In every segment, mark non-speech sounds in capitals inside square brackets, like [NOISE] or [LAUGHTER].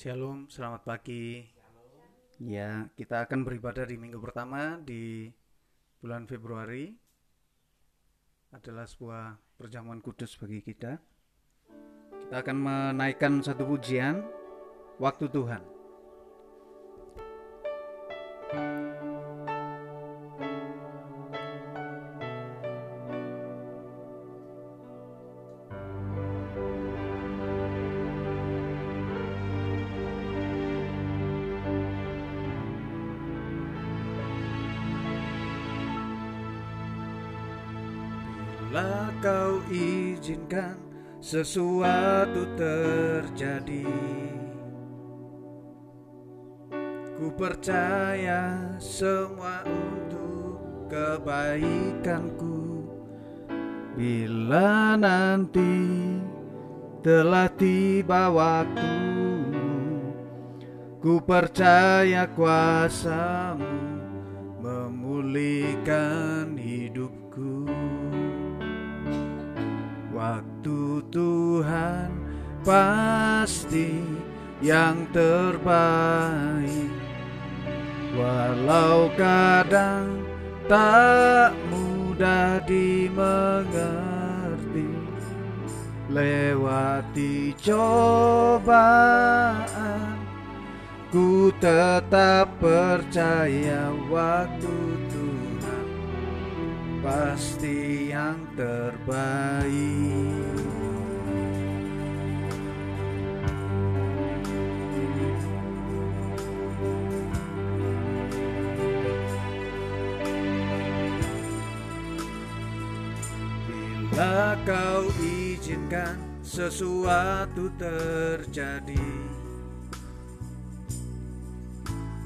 Shalom, selamat pagi. Ya, kita akan beribadah di minggu pertama di bulan Februari. Adalah sebuah perjamuan kudus bagi kita. Kita akan menaikkan satu pujian, Waktu Tuhan. Sesuatu terjadi. Ku percaya semua untuk kebaikanku. Bila nanti telah tiba waktu Ku percaya kuasamu memulihkan Tuhan pasti yang terbaik. Walau kadang tak mudah dimengerti Lewati cobaan Ku tetap percaya waktu Tuhan Pasti yang terbaik Bila kau izinkan sesuatu terjadi.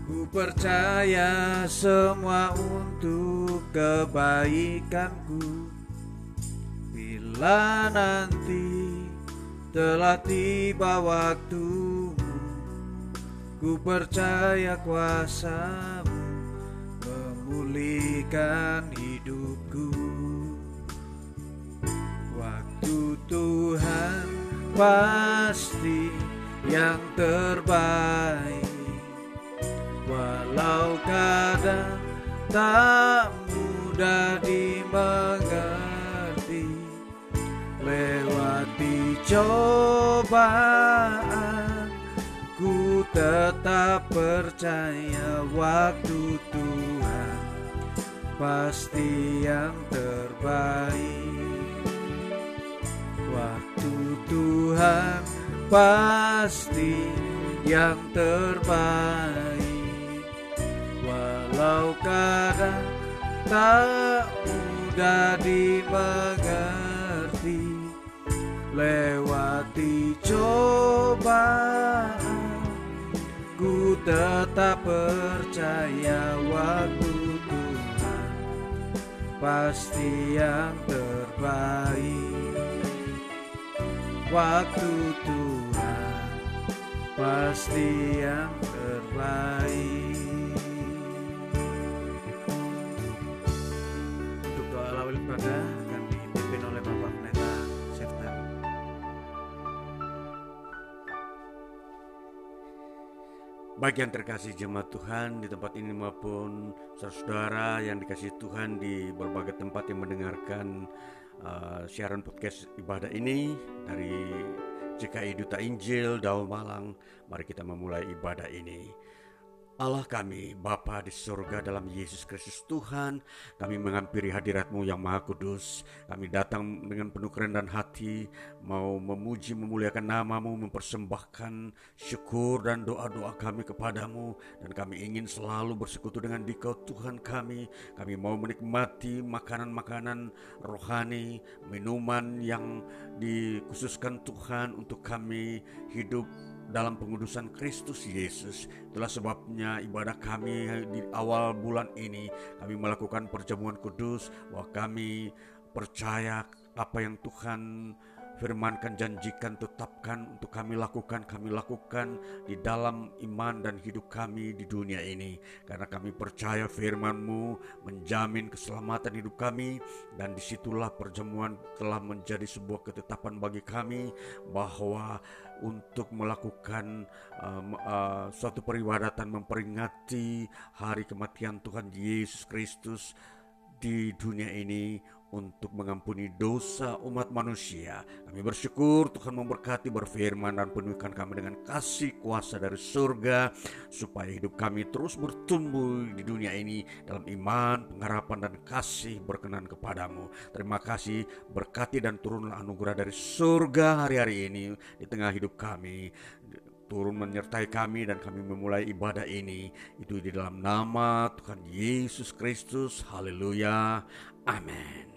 Ku percaya semua untuk kebaikanku. Bila nanti telah tiba waktumu Ku percaya kuasamu memulihkan hidupku Waktu Tuhan pasti yang terbaik. Walau kadang tak mudah dimengerti Lewati cobaan Ku tetap percaya waktu Tuhan Pasti yang terbaik Tuhan pasti yang terbaik. Walau kadang tak mudah dimengerti Lewati cobaan Ku tetap percaya waktu Tuhan Pasti yang terbaik Waktu Tuhan Pasti yang terbaik Untuk doa lawil pada akan dipimpin oleh Bapak Pendeta Seftan. Bagi yang terkasih jemaat Tuhan di tempat ini maupun saudara-saudara yang dikasih Tuhan di berbagai tempat yang mendengarkan uh, siaran podcast ibadah ini dari GKI Duta Injil Daun Malang, mari kita memulai ibadah ini. Allah kami, Bapa di surga dalam Yesus Kristus Tuhan, kami menghampiri hadiratmu yang maha kudus. Kami datang dengan penuh kerendahan hati, mau memuji, memuliakan namamu, mempersembahkan syukur dan doa-doa kami kepadamu. Dan kami ingin selalu bersekutu dengan dikau Tuhan kami. Kami mau menikmati makanan-makanan rohani, minuman yang dikhususkan Tuhan untuk kami hidup dalam pengudusan Kristus Yesus. Itulah sebabnya ibadah kami di awal bulan ini kami melakukan perjamuan kudus bahwa kami percaya apa yang Tuhan firmankan, janjikan, tetapkan untuk kami lakukan, kami lakukan di dalam iman dan hidup kami di dunia ini. Karena kami percaya firman-Mu menjamin keselamatan hidup kami dan di situlah perjamuan telah menjadi sebuah ketetapan bagi kami bahwa untuk melakukan uh, uh, suatu peribadatan memperingati hari kematian Tuhan Yesus Kristus di dunia ini untuk mengampuni dosa umat manusia. Kami bersyukur Tuhan memberkati berfirman dan penuhkan kami dengan kasih kuasa dari surga supaya hidup kami terus bertumbuh di dunia ini dalam iman, pengharapan dan kasih berkenan kepadamu. Terima kasih berkati dan turunlah anugerah dari surga hari-hari ini di tengah hidup kami turun menyertai kami dan kami memulai ibadah ini itu di dalam nama Tuhan Yesus Kristus haleluya amin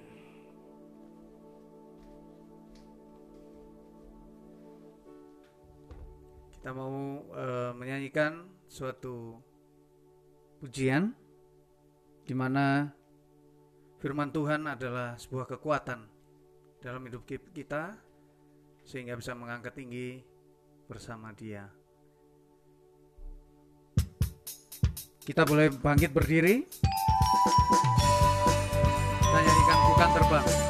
kita mau uh, menyanyikan suatu pujian di mana firman Tuhan adalah sebuah kekuatan dalam hidup kita sehingga bisa mengangkat tinggi bersama Dia. Kita boleh bangkit berdiri. Kita nyanyikan bukan terbang.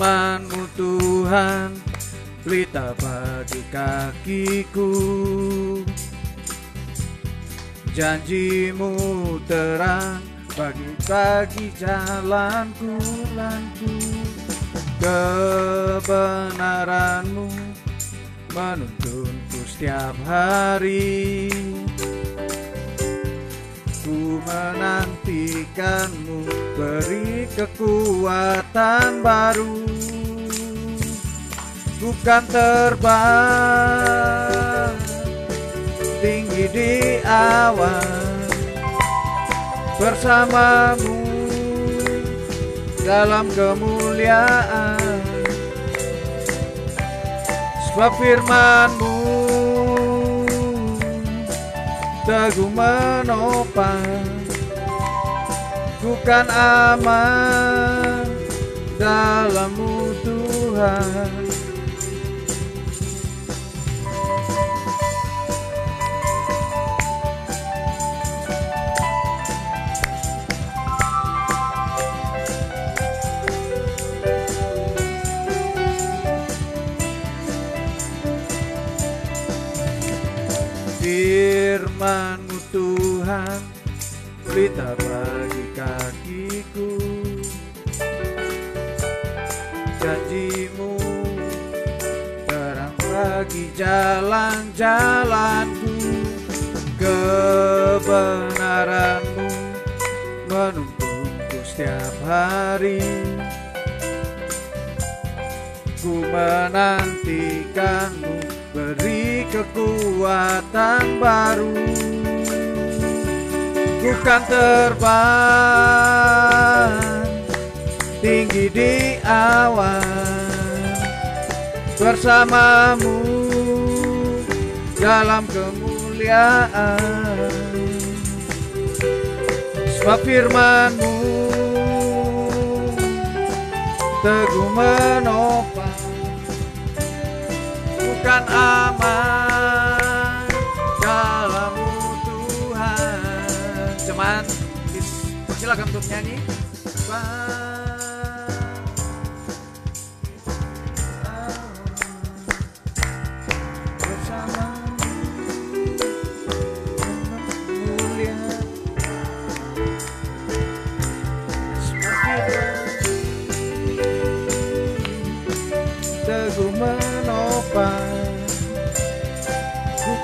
Firmanmu Tuhan. Pelita bagi kakiku. Janjimu terang bagi bagi jalanku lanku Kebenaranmu menuntunku setiap hari Ku menantikanmu beri kekuatan baru. Bukan terbang tinggi di awan. Bersamamu dalam kemuliaan. Sebab firmanmu teguh menopang bukan aman dalammu Tuhan firmanmu Tuhan. Pelita bagi kakiku. Janjimu Terang bagi jalan-jalanku. Kebenaranmu Menuntunku setiap hari. Ku menantikanmu beri kekuatan baru. Bukan terbang tinggi di awan. Bersamamu dalam kemuliaan. Sebab firmanmu teguh menopang bukan aman dalammu Tuhan. Cuman silakan untuk nyanyi. Teguh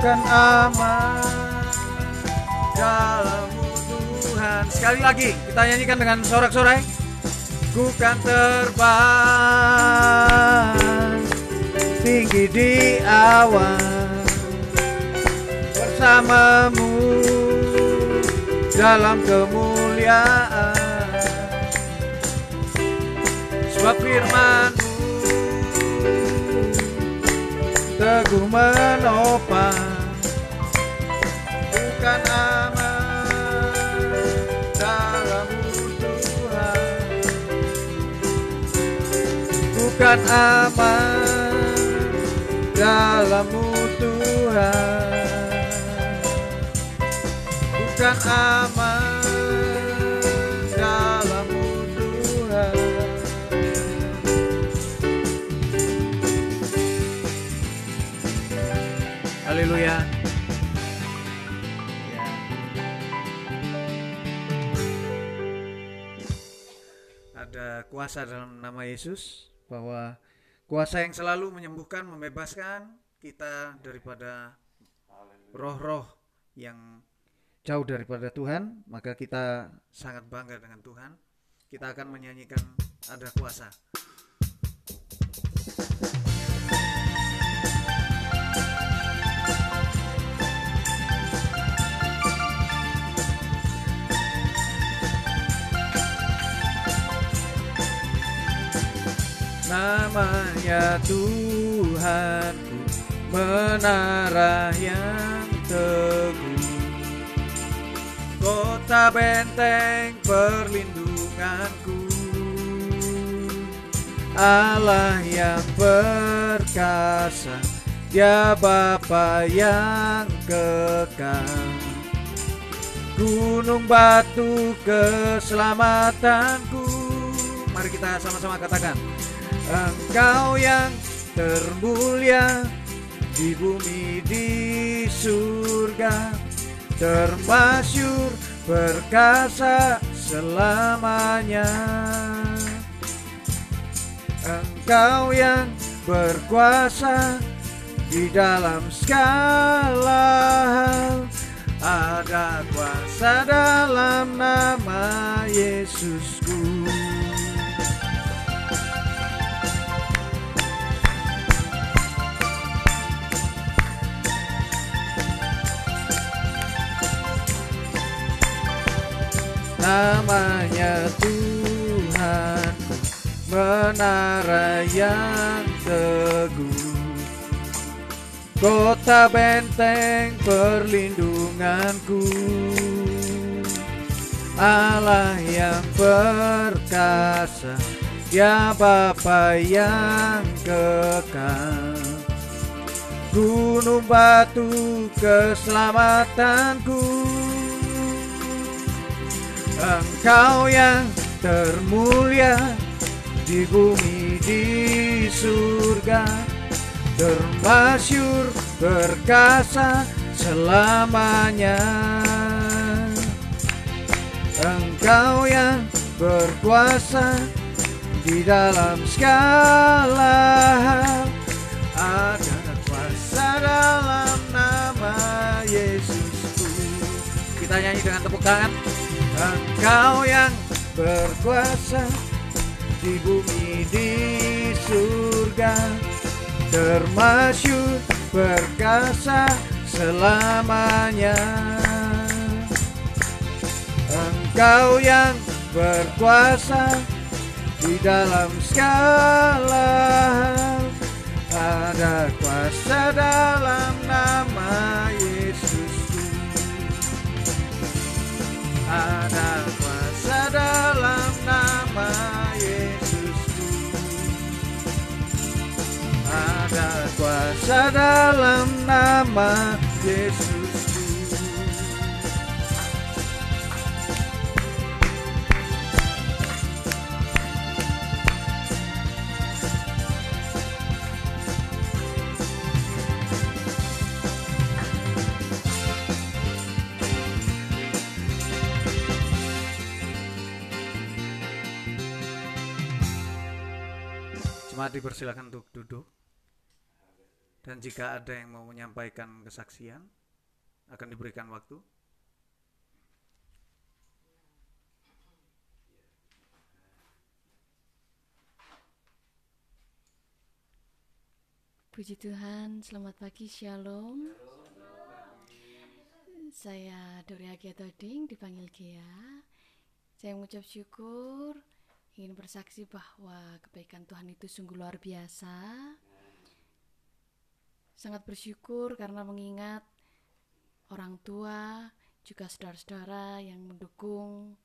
Bukan aman Dalammu Tuhan. Sekali lagi kita nyanyikan dengan sorak-sorai. Bukan terbang Tinggi di awan Bersamamu Dalam kemuliaan. Sebab firmanmu teguh menopang bukan aman dalammu Tuhan. Menemukan aman dalammu Tuhan. Haleluya. Ya. Ada kuasa dalam nama Yesus bahwa kuasa yang selalu menyembuhkan, membebaskan kita daripada roh-roh yang jauh daripada Tuhan, maka kita sangat bangga dengan Tuhan. Kita akan menyanyikan ada kuasa. Namanya Tuhanku menara yang teguh. Kota benteng perlindunganku. Allah yang perkasa Dia Bapa yang kekal. Gunung batu keselamatanku. Mari kita sama-sama katakan Engkau yang termulia di bumi di surga. Termasyur perkasa selamanya. Engkau yang berkuasa di dalam segala hal. Ada kuasa dalam nama Yesusku namanya Tuhan menara yang teguh. Kota benteng perlindunganku. Allah yang perkasa ya Bapa yang kekal. Gunung batu keselamatanku Engkau yang termulia di bumi di surga. Termasyur perkasa selamanya. Engkau yang berkuasa di dalam segala hal. Ada kuasa dalam nama Yesusku. Kita nyanyi dengan tepuk tangan Engkau yang berkuasa di bumi di surga. Termasyur perkasa selamanya. Engkau yang berkuasa di dalam segala ada kuasa dalam nama Yesusku ada kuasa dalam nama Yesusku ada kuasa dalam nama Yesusku dipersilakan untuk duduk. Dan jika ada yang mau menyampaikan kesaksian, akan diberikan waktu. Puji Tuhan, selamat pagi, Shalom. Saya Doria Gia Toding, dipanggil Gia. Saya mengucap syukur, ingin bersaksi bahwa kebaikan Tuhan itu sungguh luar biasa. Sangat bersyukur karena mengingat orang tua, juga saudara-saudara yang mendukung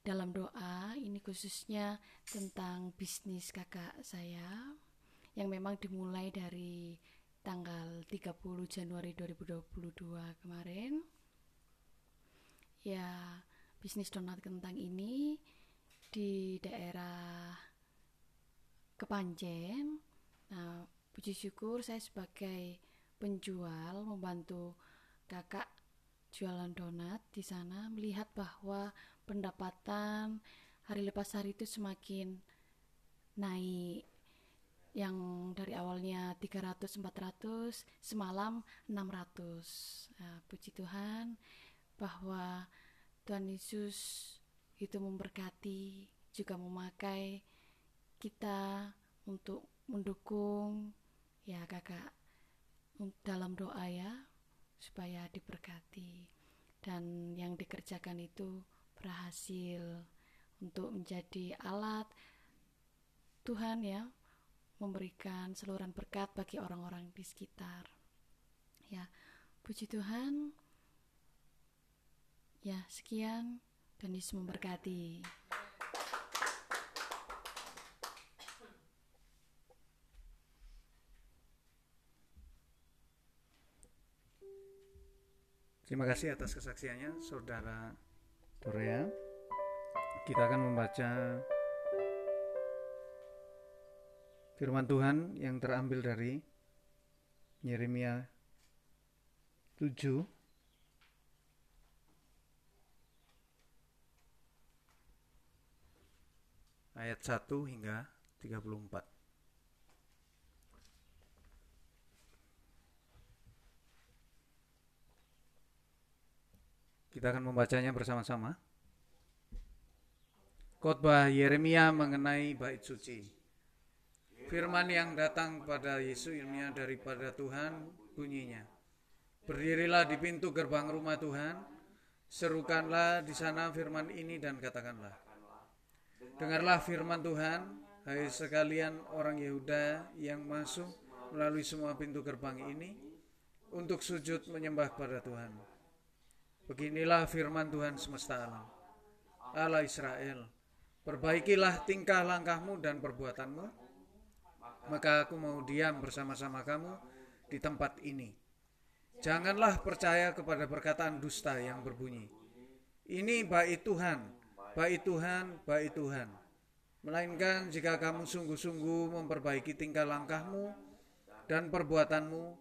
dalam doa, ini khususnya tentang bisnis kakak saya yang memang dimulai dari tanggal 30 Januari 2022 kemarin. ya bisnis donat kentang ini di daerah Kepanjen. Nah, puji syukur saya sebagai penjual membantu kakak jualan donat di sana melihat bahwa pendapatan hari lepas hari itu semakin naik yang dari awalnya 300 400 semalam 600 nah, puji Tuhan bahwa Tuhan Yesus itu memberkati juga memakai kita untuk mendukung ya kakak dalam doa ya supaya diberkati. Dan yang dikerjakan itu berhasil untuk menjadi alat Tuhan ya memberikan seluruhan berkat bagi orang-orang di sekitar. Ya puji Tuhan. Ya sekian dan Yesus memberkati Terima kasih atas kesaksiannya, Saudara Korea. Kita akan membaca firman Tuhan yang terambil dari Yeremia 7 ayat 1 hingga 34. Kita akan membacanya bersama-sama. Khotbah Yeremia mengenai bait suci. Firman yang datang pada Yesus Yeremia daripada Tuhan bunyinya. Berdirilah di pintu gerbang rumah Tuhan, serukanlah di sana firman ini dan katakanlah. Dengarlah firman Tuhan, hai sekalian orang Yehuda yang masuk melalui semua pintu gerbang ini untuk sujud menyembah pada Tuhan Beginilah firman Tuhan semesta alam. Allah Israel, perbaikilah tingkah langkahmu dan perbuatanmu, maka aku mau diam bersama-sama kamu di tempat ini. Janganlah percaya kepada perkataan dusta yang berbunyi. Ini baik Tuhan, baik Tuhan, baik Tuhan. Melainkan jika kamu sungguh-sungguh memperbaiki tingkah langkahmu dan perbuatanmu,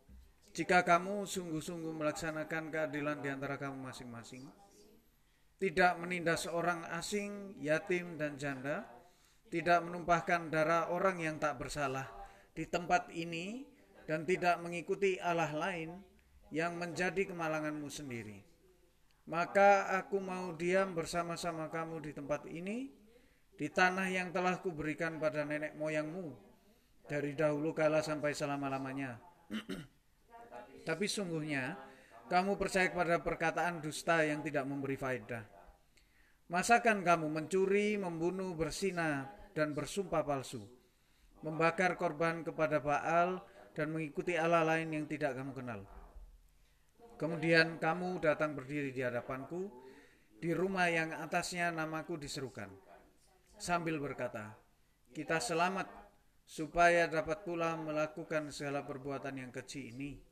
jika kamu sungguh-sungguh melaksanakan keadilan di antara kamu masing-masing, tidak menindas orang asing, yatim, dan janda, tidak menumpahkan darah orang yang tak bersalah di tempat ini, dan tidak mengikuti Allah lain yang menjadi kemalanganmu sendiri. Maka aku mau diam bersama-sama kamu di tempat ini, di tanah yang telah kuberikan pada nenek moyangmu, dari dahulu kala sampai selama-lamanya. [CLEARS THROAT] Tapi sungguhnya kamu percaya kepada perkataan dusta yang tidak memberi faedah. Masakan kamu mencuri, membunuh, bersina, dan bersumpah palsu, membakar korban kepada Baal, dan mengikuti Allah lain yang tidak kamu kenal. Kemudian kamu datang berdiri di hadapanku, di rumah yang atasnya namaku diserukan, sambil berkata, kita selamat supaya dapat pula melakukan segala perbuatan yang kecil ini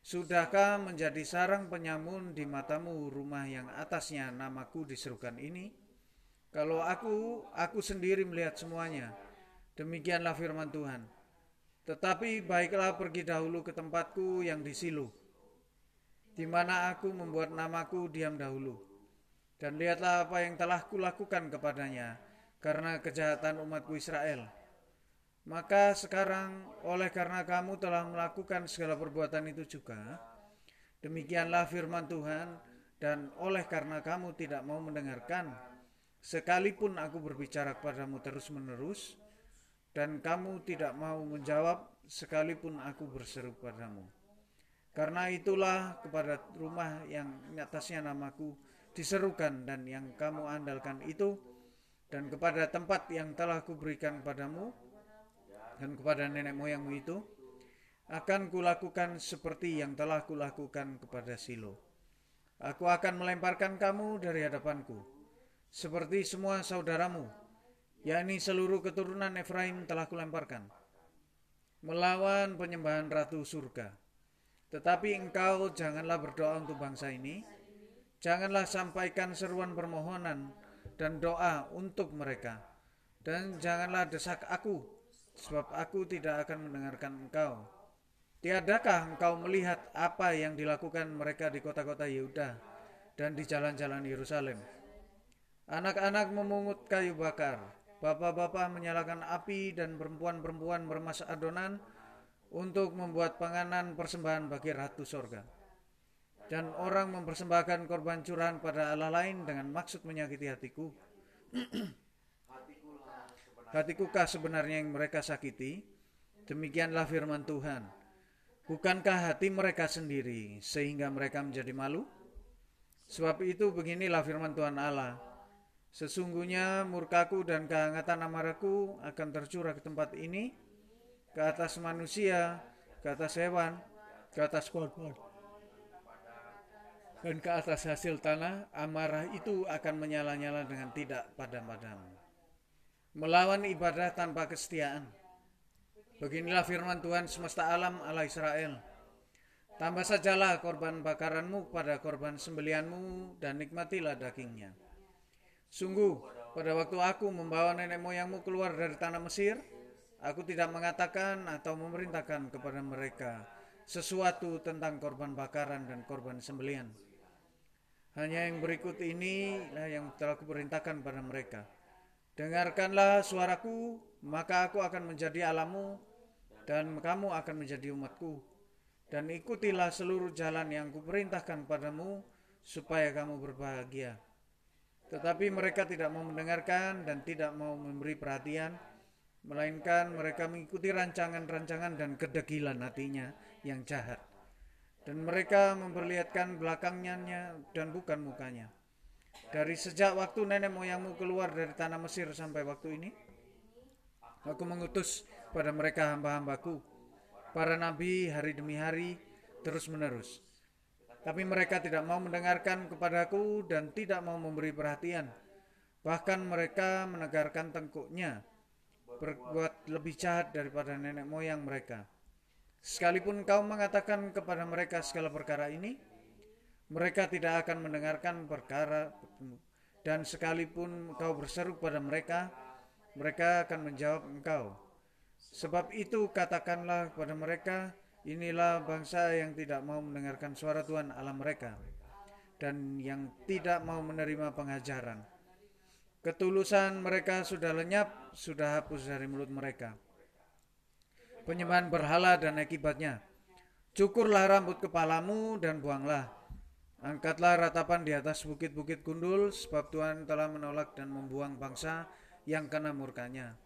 Sudahkah menjadi sarang penyamun di matamu rumah yang atasnya namaku diserukan ini? Kalau aku, aku sendiri melihat semuanya. Demikianlah firman Tuhan. Tetapi baiklah pergi dahulu ke tempatku yang di Silo, di mana aku membuat namaku diam dahulu. Dan lihatlah apa yang telah kulakukan kepadanya, karena kejahatan umatku Israel maka sekarang oleh karena kamu telah melakukan segala perbuatan itu juga, demikianlah firman Tuhan, dan oleh karena kamu tidak mau mendengarkan, sekalipun aku berbicara kepadamu terus-menerus, dan kamu tidak mau menjawab sekalipun aku berseru padamu. Karena itulah kepada rumah yang atasnya namaku diserukan dan yang kamu andalkan itu, dan kepada tempat yang telah kuberikan padamu, dan kepada nenek moyangmu itu akan kulakukan seperti yang telah kulakukan kepada Silo. Aku akan melemparkan kamu dari hadapanku, seperti semua saudaramu, yakni seluruh keturunan Efraim telah kulemparkan, melawan penyembahan Ratu Surga. Tetapi engkau janganlah berdoa untuk bangsa ini, Janganlah sampaikan seruan permohonan dan doa untuk mereka. Dan janganlah desak aku, sebab aku tidak akan mendengarkan engkau. Tiadakah engkau melihat apa yang dilakukan mereka di kota-kota Yehuda dan di jalan-jalan Yerusalem? Anak-anak memungut kayu bakar, bapak-bapak menyalakan api dan perempuan-perempuan meremasak adonan untuk membuat panganan persembahan bagi ratu sorga. Dan orang mempersembahkan korban curahan pada Allah lain dengan maksud menyakiti hatiku. [CLEARS THROAT] Hatikukah sebenarnya yang mereka sakiti? Demikianlah firman Tuhan. Bukankah hati mereka sendiri sehingga mereka menjadi malu? Sebab itu beginilah firman Tuhan Allah. Sesungguhnya murkaku dan kehangatan amarahku akan tercurah ke tempat ini, ke atas manusia, ke atas hewan, ke atas korban, dan ke atas hasil tanah, amarah itu akan menyala-nyala dengan tidak padam-padam. Melawan ibadah tanpa kesetiaan. Beginilah firman Tuhan semesta alam Allah Israel. Tambah sajalah korban bakaranmu pada korban sembelianmu dan nikmatilah dagingnya. Sungguh, pada waktu aku membawa nenek moyangmu keluar dari tanah Mesir, aku tidak mengatakan atau memerintahkan kepada mereka sesuatu tentang korban bakaran dan korban sembelian. Hanya yang berikut ini yang telah kuperintahkan pada mereka Dengarkanlah suaraku, maka aku akan menjadi alamu dan kamu akan menjadi umatku. Dan ikutilah seluruh jalan yang kuperintahkan padamu supaya kamu berbahagia. Tetapi mereka tidak mau mendengarkan dan tidak mau memberi perhatian, melainkan mereka mengikuti rancangan-rancangan dan kedegilan hatinya yang jahat. Dan mereka memperlihatkan belakangnya dan bukan mukanya. Dari sejak waktu nenek moyangmu keluar dari tanah Mesir sampai waktu ini, aku mengutus pada mereka hamba-hambaku, para nabi hari demi hari, terus menerus. Tapi mereka tidak mau mendengarkan kepadaku dan tidak mau memberi perhatian. Bahkan mereka menegarkan tengkuknya, berbuat lebih jahat daripada nenek moyang mereka. Sekalipun kau mengatakan kepada mereka segala perkara ini, mereka tidak akan mendengarkan perkara dan sekalipun kau berseru pada mereka, mereka akan menjawab engkau. Sebab itu katakanlah kepada mereka, inilah bangsa yang tidak mau mendengarkan suara Tuhan Allah mereka dan yang tidak mau menerima pengajaran. Ketulusan mereka sudah lenyap, sudah hapus dari mulut mereka. Penyembahan berhala dan akibatnya. Cukurlah rambut kepalamu dan buanglah Angkatlah ratapan di atas bukit-bukit gundul, sebab Tuhan telah menolak dan membuang bangsa yang kena murkanya.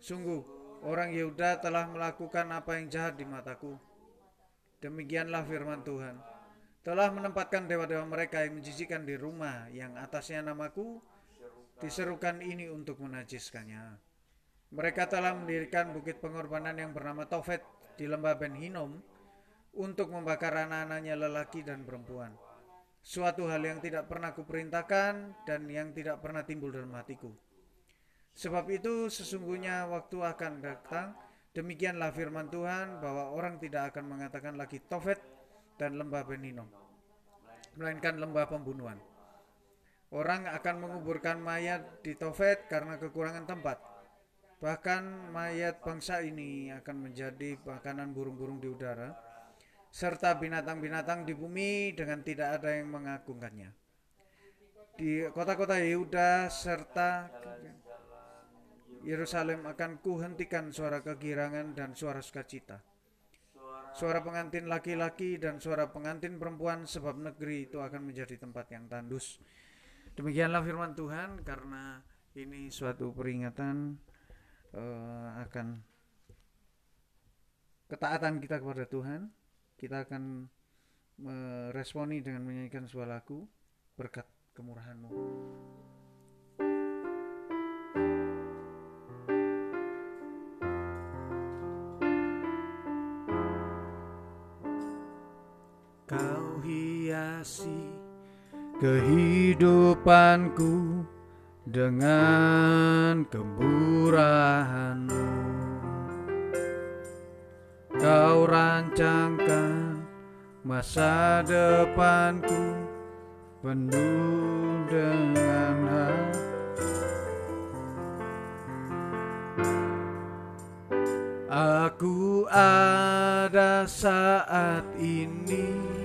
Sungguh, orang Yehuda telah melakukan apa yang jahat di mataku. Demikianlah firman Tuhan. Telah menempatkan dewa-dewa mereka yang menjijikan di rumah yang atasnya namaku, diserukan ini untuk menajiskannya. Mereka telah mendirikan bukit pengorbanan yang bernama Tofet di lembah Ben Hinom, untuk membakar anak-anaknya lelaki dan perempuan. Suatu hal yang tidak pernah kuperintahkan dan yang tidak pernah timbul dalam hatiku. Sebab itu sesungguhnya waktu akan datang, demikianlah firman Tuhan bahwa orang tidak akan mengatakan lagi Tofet dan lembah Benino, melainkan lembah pembunuhan. Orang akan menguburkan mayat di Tofet karena kekurangan tempat. Bahkan mayat bangsa ini akan menjadi makanan burung-burung di udara serta binatang-binatang di bumi dengan tidak ada yang mengagungkannya. Di kota-kota Yehuda serta Yerusalem akan kuhentikan suara kegirangan dan suara sukacita. Suara pengantin laki-laki dan suara pengantin perempuan sebab negeri itu akan menjadi tempat yang tandus. Demikianlah firman Tuhan karena ini suatu peringatan uh, akan ketaatan kita kepada Tuhan kita akan meresponi dengan menyanyikan sebuah lagu berkat kemurahanmu. Kehidupanku dengan kemurahanmu Kau rancangkan masa depanku penuh dengan hati. Aku ada saat ini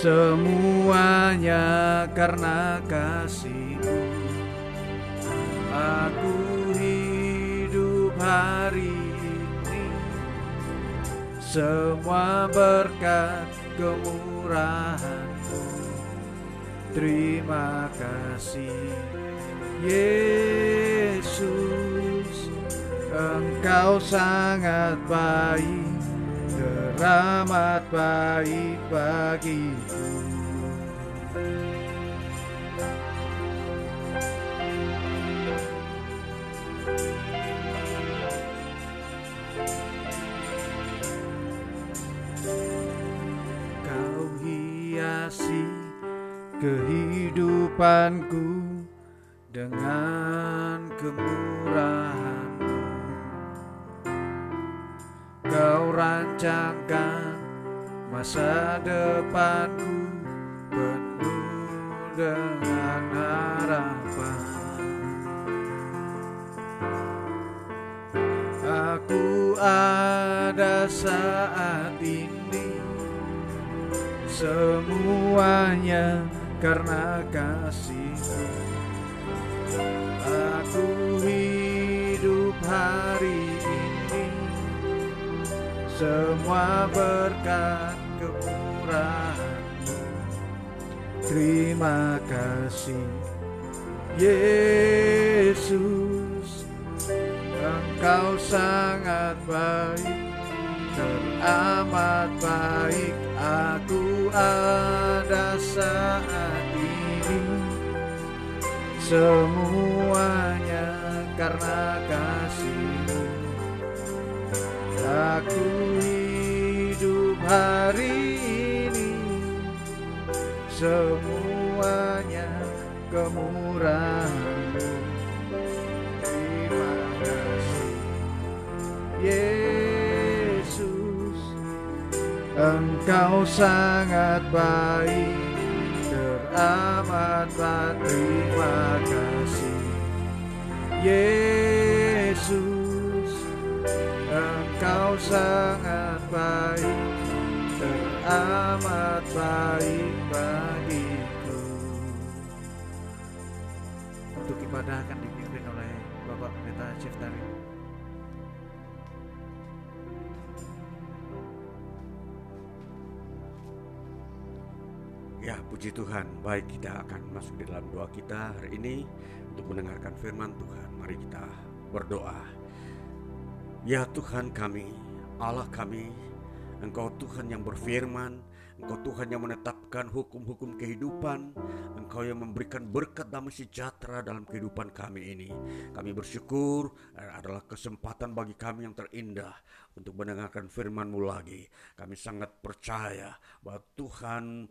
Semuanya karena kasihmu Aku hidup hari ini. Semua berkat kemurahanmu Terima kasih Yesus. Engkau sangat baik Teramat baik bagiku. Kau hiasi kehidupanku dengan kemurahanmu Kau rancangkan masa depanku penuh dengan harapan. Aku ada saat ini Semuanya karena kasihmu. Aku hidup hari ini Semua berkat kemurahanmu. Terima kasih Yesus. Engkau sangat baik Teramat baik. Aku ada saat ini. Semuanya karena kasihmu Aku hidup hari ini Semuanya kemurahanmu Terima kasih Yesus. Engkau sangat baik Teramat baik Terima kasih. Yesus Engkau sangat baik Teramat baik bagiku Untuk ibadah akan dipimpin oleh Bapak Pendeta Ciftari Ya, puji Tuhan. Baik, kita akan masuk di dalam doa kita hari ini untuk mendengarkan firman Tuhan. Mari kita berdoa. Ya Tuhan kami, Allah kami, Engkau Tuhan yang berfirman, Engkau Tuhan yang menetapkan hukum-hukum kehidupan, Engkau yang memberikan berkat damai sejahtera dalam kehidupan kami ini. Kami bersyukur eh, adalah kesempatan bagi kami yang terindah untuk mendengarkan firman-Mu lagi. Kami sangat percaya bahwa Tuhan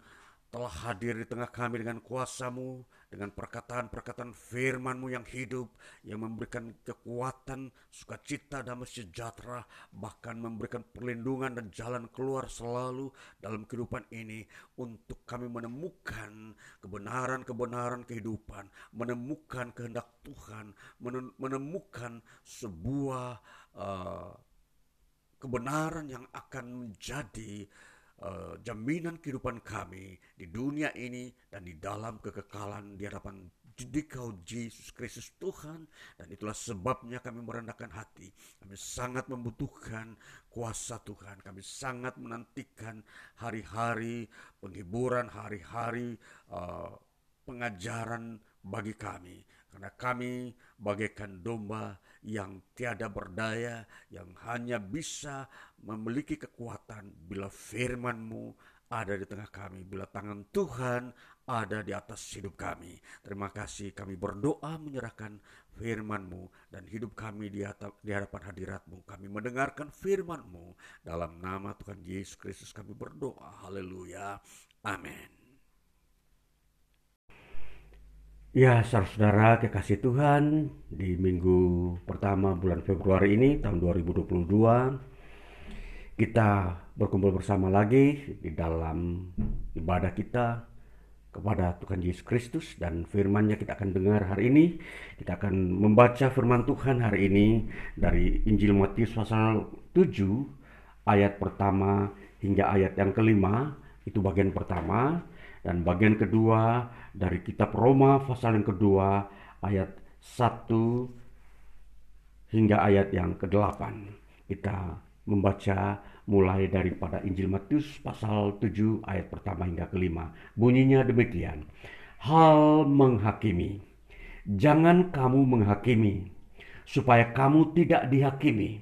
telah hadir di tengah kami dengan kuasamu, dengan perkataan-perkataan firmanmu yang hidup, yang memberikan kekuatan, sukacita, damai sejahtera, bahkan memberikan perlindungan dan jalan keluar selalu dalam kehidupan ini untuk kami menemukan kebenaran-kebenaran kehidupan, menemukan kehendak Tuhan, menemukan sebuah uh, kebenaran yang akan menjadi uh, jaminan kehidupan kami di dunia ini dan di dalam kekekalan di hadapan Dikau Yesus Kristus Tuhan. Dan itulah sebabnya kami merendahkan hati. Kami sangat membutuhkan kuasa Tuhan. Kami sangat menantikan hari-hari penghiburan hari-hari uh, pengajaran bagi kami. Karena kami bagaikan domba yang tiada berdaya, yang hanya bisa memiliki kekuatan bila firman-Mu ada di tengah kami, bila tangan Tuhan ada di atas hidup kami. Terima kasih kami berdoa menyerahkan firman-Mu dan hidup kami di, di hadapan hadirat-Mu. Kami mendengarkan firman-Mu dalam nama Tuhan Yesus Kristus kami berdoa. Haleluya. Amin. Ya, saudara kekasih Tuhan, di minggu pertama bulan Februari ini tahun 2022 kita berkumpul bersama lagi di dalam ibadah kita kepada Tuhan Yesus Kristus dan firman-Nya kita akan dengar hari ini. Kita akan membaca firman Tuhan hari ini dari Injil Matius pasal 7 ayat pertama hingga ayat yang kelima. Itu bagian pertama dan bagian kedua dari kitab Roma pasal yang kedua ayat 1 hingga ayat yang ke-8. Kita membaca mulai daripada Injil Matius pasal 7 ayat pertama hingga kelima. Bunyinya demikian. Hal menghakimi. Jangan kamu menghakimi supaya kamu tidak dihakimi.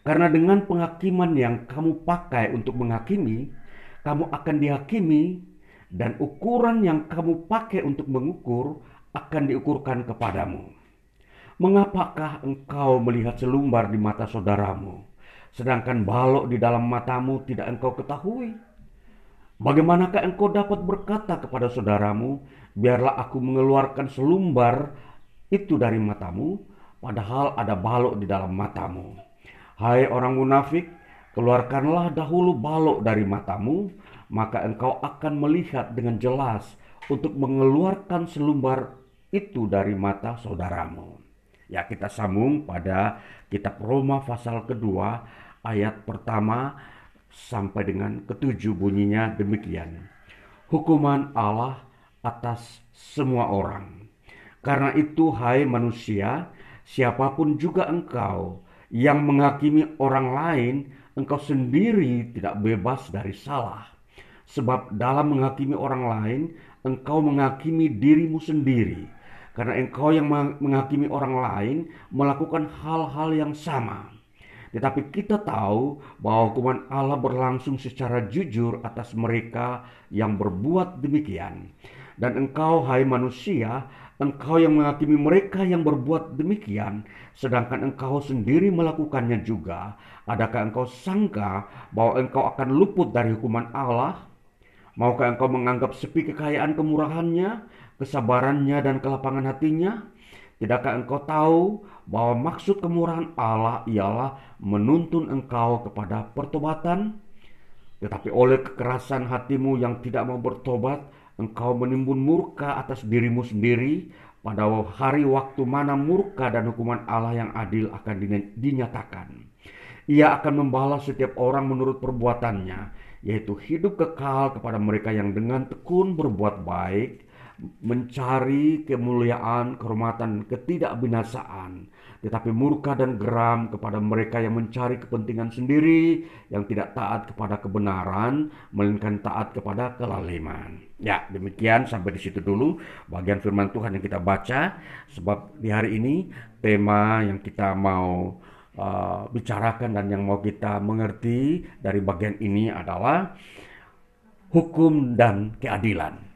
Karena dengan penghakiman yang kamu pakai untuk menghakimi, kamu akan dihakimi dan ukuran yang kamu pakai untuk mengukur akan diukurkan kepadamu. Mengapakah engkau melihat selumbar di mata saudaramu, sedangkan balok di dalam matamu tidak engkau ketahui? Bagaimanakah engkau dapat berkata kepada saudaramu, biarlah aku mengeluarkan selumbar itu dari matamu, padahal ada balok di dalam matamu. Hai orang munafik, keluarkanlah dahulu balok dari matamu, maka engkau akan melihat dengan jelas untuk mengeluarkan selumbar itu dari mata saudaramu. Ya kita sambung pada kitab Roma pasal kedua ayat pertama sampai dengan ketujuh bunyinya demikian. Hukuman Allah atas semua orang. Karena itu hai manusia, siapa pun juga engkau yang menghakimi orang lain, engkau sendiri tidak bebas dari salah. Sebab dalam menghakimi orang lain, engkau menghakimi dirimu sendiri. Karena engkau yang menghakimi orang lain melakukan hal-hal yang sama. Tetapi kita tahu bahwa hukuman Allah berlangsung secara jujur atas mereka yang berbuat demikian. Dan engkau, hai manusia, engkau yang menghakimi mereka yang berbuat demikian, sedangkan engkau sendiri melakukannya juga. Adakah engkau sangka bahwa engkau akan luput dari hukuman Allah? Maukah engkau menganggap sepi kekayaan kemurahannya, kesabarannya, dan kelapangan hatinya? Tidakkah engkau tahu bahwa maksud kemurahan Allah ialah menuntun engkau kepada pertobatan? Tetapi oleh kekerasan hatimu yang tidak mau bertobat, engkau menimbun murka atas dirimu sendiri pada hari waktu mana murka dan hukuman Allah yang adil akan dinyatakan. Ia akan membalas setiap orang menurut perbuatannya, yaitu hidup kekal kepada mereka yang dengan tekun berbuat baik, mencari kemuliaan, kehormatan, ketidakbinasaan, tetapi murka dan geram kepada mereka yang mencari kepentingan sendiri, yang tidak taat kepada kebenaran, melainkan taat kepada kelaliman. Ya, demikian sampai di situ dulu bagian firman Tuhan yang kita baca, sebab di hari ini tema yang kita mau uh, bicarakan dan yang mau kita mengerti dari bagian ini adalah hukum dan keadilan.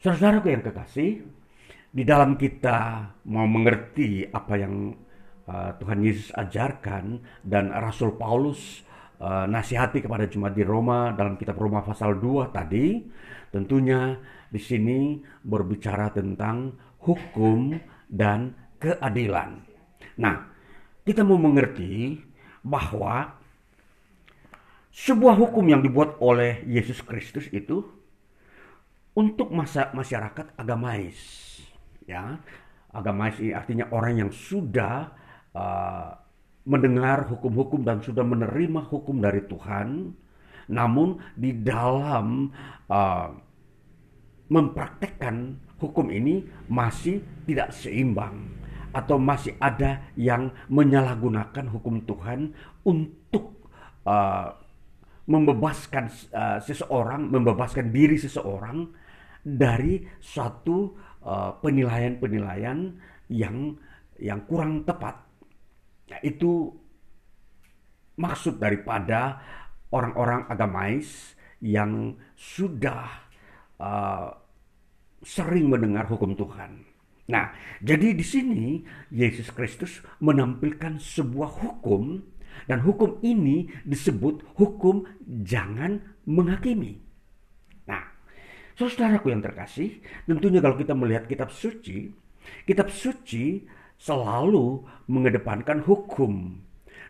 Saudara-saudaraku yang kekasih, di dalam kita mau mengerti apa yang uh, Tuhan Yesus ajarkan dan Rasul Paulus uh, nasihati kepada jemaat di Roma dalam kitab Roma pasal 2 tadi, tentunya di sini berbicara tentang hukum dan keadilan. Nah, kita mau mengerti bahwa sebuah hukum yang dibuat oleh Yesus Kristus itu untuk masa masyarakat agamais ya. Agamais ini artinya orang yang sudah uh, mendengar hukum-hukum dan sudah menerima hukum dari Tuhan namun di dalam uh, mempraktekkan hukum ini masih tidak seimbang atau masih ada yang menyalahgunakan hukum Tuhan untuk uh, membebaskan uh, seseorang, membebaskan diri seseorang dari suatu uh, penilaian-penilaian yang yang kurang tepat. Ya, itu maksud daripada orang-orang agamais yang sudah uh, sering mendengar hukum Tuhan. Nah, jadi di sini Yesus Kristus menampilkan sebuah hukum dan hukum ini disebut hukum jangan menghakimi. Nah, saudaraku yang terkasih, tentunya kalau kita melihat kitab suci, kitab suci selalu mengedepankan hukum.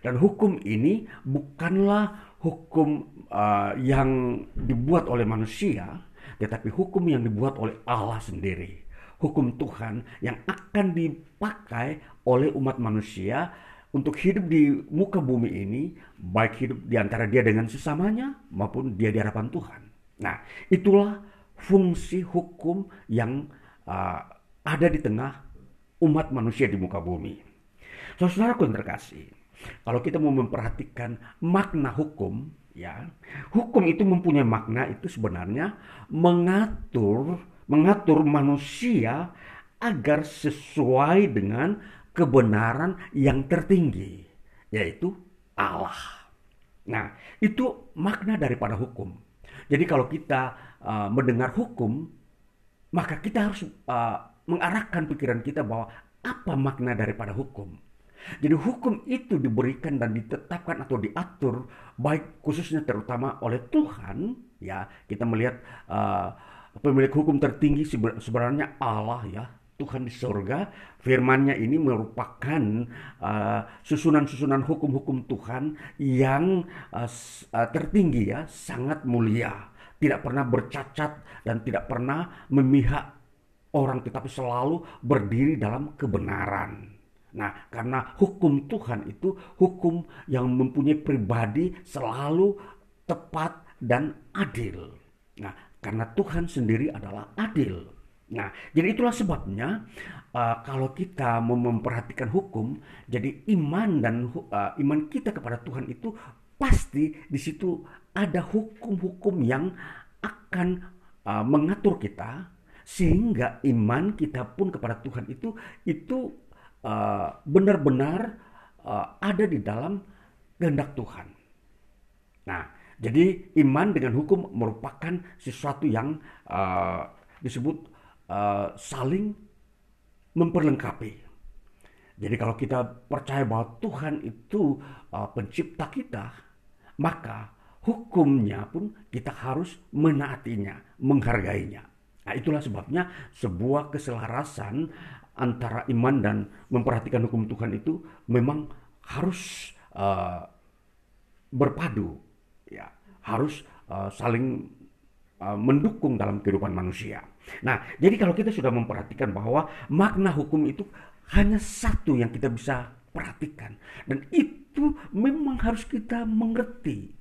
Dan hukum ini bukanlah hukum uh, yang dibuat oleh manusia, tetapi hukum yang dibuat oleh Allah sendiri. Hukum Tuhan yang akan dipakai oleh umat manusia untuk hidup di muka bumi ini, baik hidup di antara dia dengan sesamanya maupun dia di hadapan Tuhan. Nah, itulah fungsi hukum yang uh, ada di tengah umat manusia di muka bumi. Saudara-saudaraku yang terkasih, kalau kita mau memperhatikan makna hukum, ya, hukum itu mempunyai makna itu sebenarnya mengatur mengatur manusia agar sesuai dengan kebenaran yang tertinggi, yaitu Allah. Nah, itu makna daripada hukum. Jadi kalau kita uh, mendengar hukum, maka kita harus uh, mengarahkan pikiran kita bahwa apa makna daripada hukum. Jadi hukum itu diberikan dan ditetapkan atau diatur baik khususnya terutama oleh Tuhan ya kita melihat uh, pemilik hukum tertinggi sebenarnya Allah ya Tuhan di surga firmannya ini merupakan susunan-susunan uh, hukum-hukum Tuhan yang uh, tertinggi ya sangat mulia tidak pernah bercacat dan tidak pernah memihak orang tetapi selalu berdiri dalam kebenaran. Nah, karena hukum Tuhan itu hukum yang mempunyai pribadi selalu tepat dan adil. Nah, karena Tuhan sendiri adalah adil. Nah, jadi itulah sebabnya uh, kalau kita mau memperhatikan hukum, jadi iman dan uh, iman kita kepada Tuhan itu pasti di situ ada hukum-hukum yang akan uh, mengatur kita sehingga iman kita pun kepada Tuhan itu itu uh, benar-benar uh, ada di dalam kehendak Tuhan. Nah, jadi iman dengan hukum merupakan sesuatu yang uh, disebut uh, saling memperlengkapi. Jadi kalau kita percaya bahwa Tuhan itu uh, pencipta kita, maka hukumnya pun kita harus menaatinya, menghargainya. Nah, itulah sebabnya sebuah keselarasan antara iman dan memperhatikan hukum Tuhan itu memang harus uh, berpadu, harus uh, saling uh, mendukung dalam kehidupan manusia. Nah, jadi kalau kita sudah memperhatikan bahwa makna hukum itu hanya satu yang kita bisa perhatikan dan itu memang harus kita mengerti.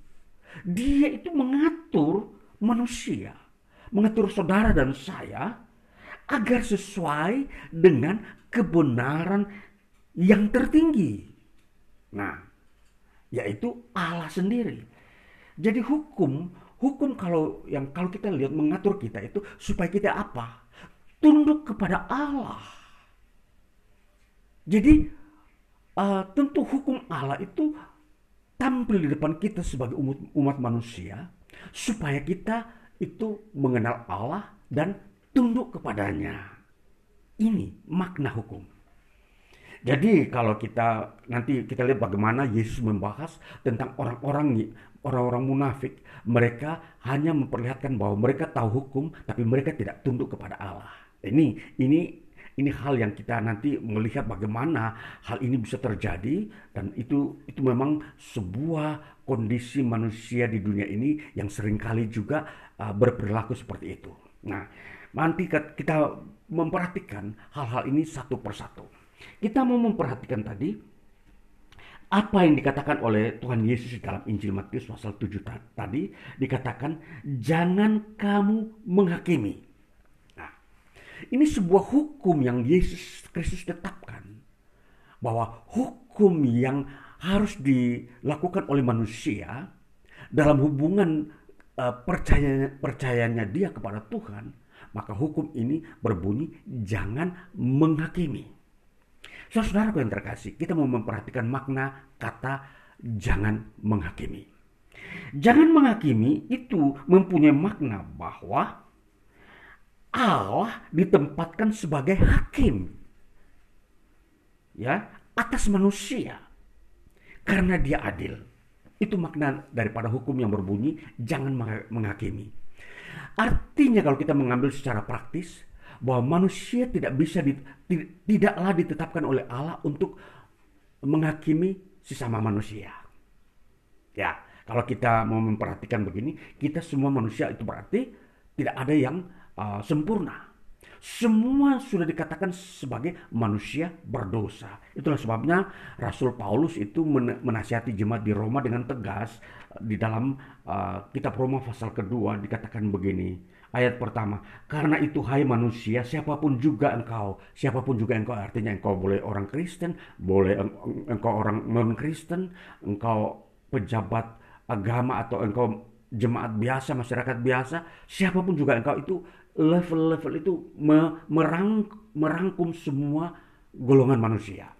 Dia itu mengatur manusia mengatur saudara dan saya agar sesuai dengan kebenaran yang tertinggi. Nah, yaitu Allah sendiri. Jadi hukum, hukum kalau yang kalau kita lihat mengatur kita itu supaya kita apa? Tunduk kepada Allah. Jadi uh, tentu hukum Allah itu tampil di depan kita sebagai umat, umat manusia supaya kita itu mengenal Allah dan tunduk kepadanya. Ini makna hukum. Jadi kalau kita nanti kita lihat bagaimana Yesus membahas tentang orang-orang orang-orang munafik, mereka hanya memperlihatkan bahwa mereka tahu hukum tapi mereka tidak tunduk kepada Allah. Ini ini ini hal yang kita nanti melihat bagaimana hal ini bisa terjadi dan itu itu memang sebuah kondisi manusia di dunia ini yang sering kali juga uh, berperilaku seperti itu. Nah, nanti kita memperhatikan hal-hal ini satu persatu. Kita mau memperhatikan tadi apa yang dikatakan oleh Tuhan Yesus dalam Injil Matius pasal 7 tadi dikatakan jangan kamu menghakimi ini sebuah hukum yang Yesus Kristus tetapkan. Bahwa hukum yang harus dilakukan oleh manusia dalam hubungan uh, percaya, percayanya dia kepada Tuhan, maka hukum ini berbunyi jangan menghakimi. Saudara yang terkasih, kita mau memperhatikan makna kata jangan menghakimi. Jangan menghakimi itu mempunyai makna bahwa Allah ditempatkan sebagai hakim ya atas manusia karena dia adil. Itu makna daripada hukum yang berbunyi jangan menghakimi. Artinya kalau kita mengambil secara praktis bahwa manusia tidak bisa di, tidaklah ditetapkan oleh Allah untuk menghakimi sesama manusia. Ya, kalau kita mau memperhatikan begini, kita semua manusia itu berarti tidak ada yang uh, sempurna. Semua sudah dikatakan sebagai manusia berdosa. Itulah sebabnya Rasul Paulus itu menasihati jemaat di Roma dengan tegas di dalam uh, kitab Roma pasal kedua dikatakan begini. Ayat pertama, karena itu hai manusia, siapa pun juga engkau, siapa pun juga engkau, artinya engkau boleh orang Kristen, boleh engkau orang non-Kristen, engkau pejabat agama atau engkau jemaat biasa, masyarakat biasa, siapa pun juga engkau itu level-level itu merang, merangkum semua golongan manusia.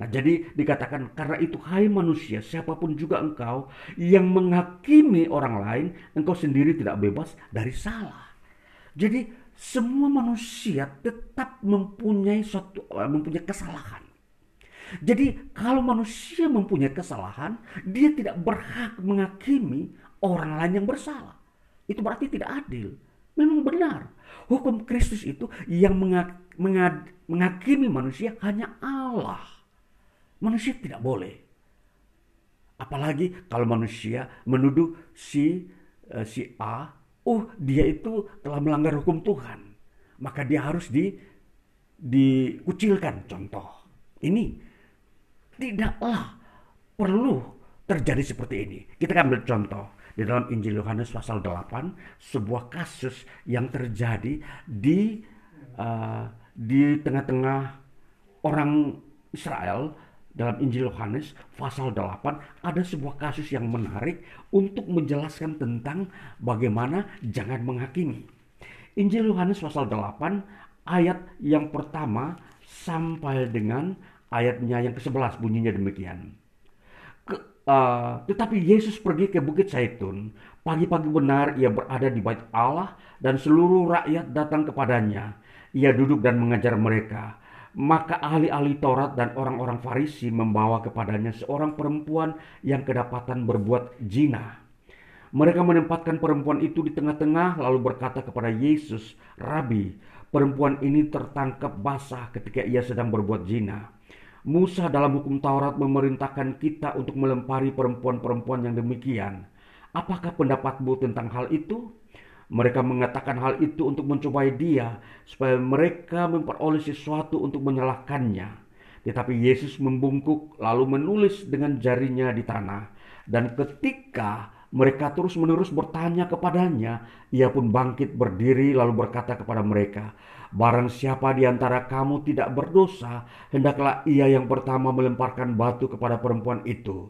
Nah, jadi dikatakan karena itu hai manusia, siapa pun juga engkau yang menghakimi orang lain, engkau sendiri tidak bebas dari salah. Jadi semua manusia tetap mempunyai suatu eh, mempunyai kesalahan. Jadi kalau manusia mempunyai kesalahan, dia tidak berhak menghakimi orang lain yang bersalah. Itu berarti tidak adil. Memang benar. Hukum Kristus itu yang menghakimi manusia hanya Allah. Manusia tidak boleh. Apalagi kalau manusia menuduh si uh, si A oh dia itu telah melanggar hukum Tuhan, maka dia harus di dikucilkan. Contoh, ini tidaklah perlu terjadi seperti ini. Kita akan ambil contoh di dalam Injil Yohanes pasal 8 sebuah kasus yang terjadi di uh, di tengah-tengah orang Israel dalam Injil Yohanes pasal 8 ada sebuah kasus yang menarik untuk menjelaskan tentang bagaimana jangan menghakimi. Injil Yohanes pasal 8 ayat yang pertama sampai dengan ayatnya yang ke-11 bunyinya demikian. Ke, uh, tetapi Yesus pergi ke Bukit Zaitun. Pagi-pagi benar ia berada di bait Allah dan seluruh rakyat datang kepadanya. Ia duduk dan mengajar mereka. Maka ahli-ahli Taurat dan orang-orang Farisi membawa kepadanya seorang perempuan yang kedapatan berbuat zina. Mereka menempatkan perempuan itu di tengah-tengah lalu berkata kepada Yesus, "Rabi, perempuan ini tertangkap basah ketika ia sedang berbuat zina." Musa dalam hukum Taurat memerintahkan kita untuk melempari perempuan-perempuan yang demikian. Apakah pendapatmu tentang hal itu? Mereka mengatakan hal itu untuk mencobai dia, supaya mereka memperoleh sesuatu untuk menyalahkannya. Tetapi Yesus membungkuk lalu menulis dengan jarinya di tanah. Dan ketika mereka terus-menerus bertanya kepadanya, ia pun bangkit berdiri lalu berkata kepada mereka, Barang siapa di antara kamu tidak berdosa, hendaklah ia yang pertama melemparkan batu kepada perempuan itu.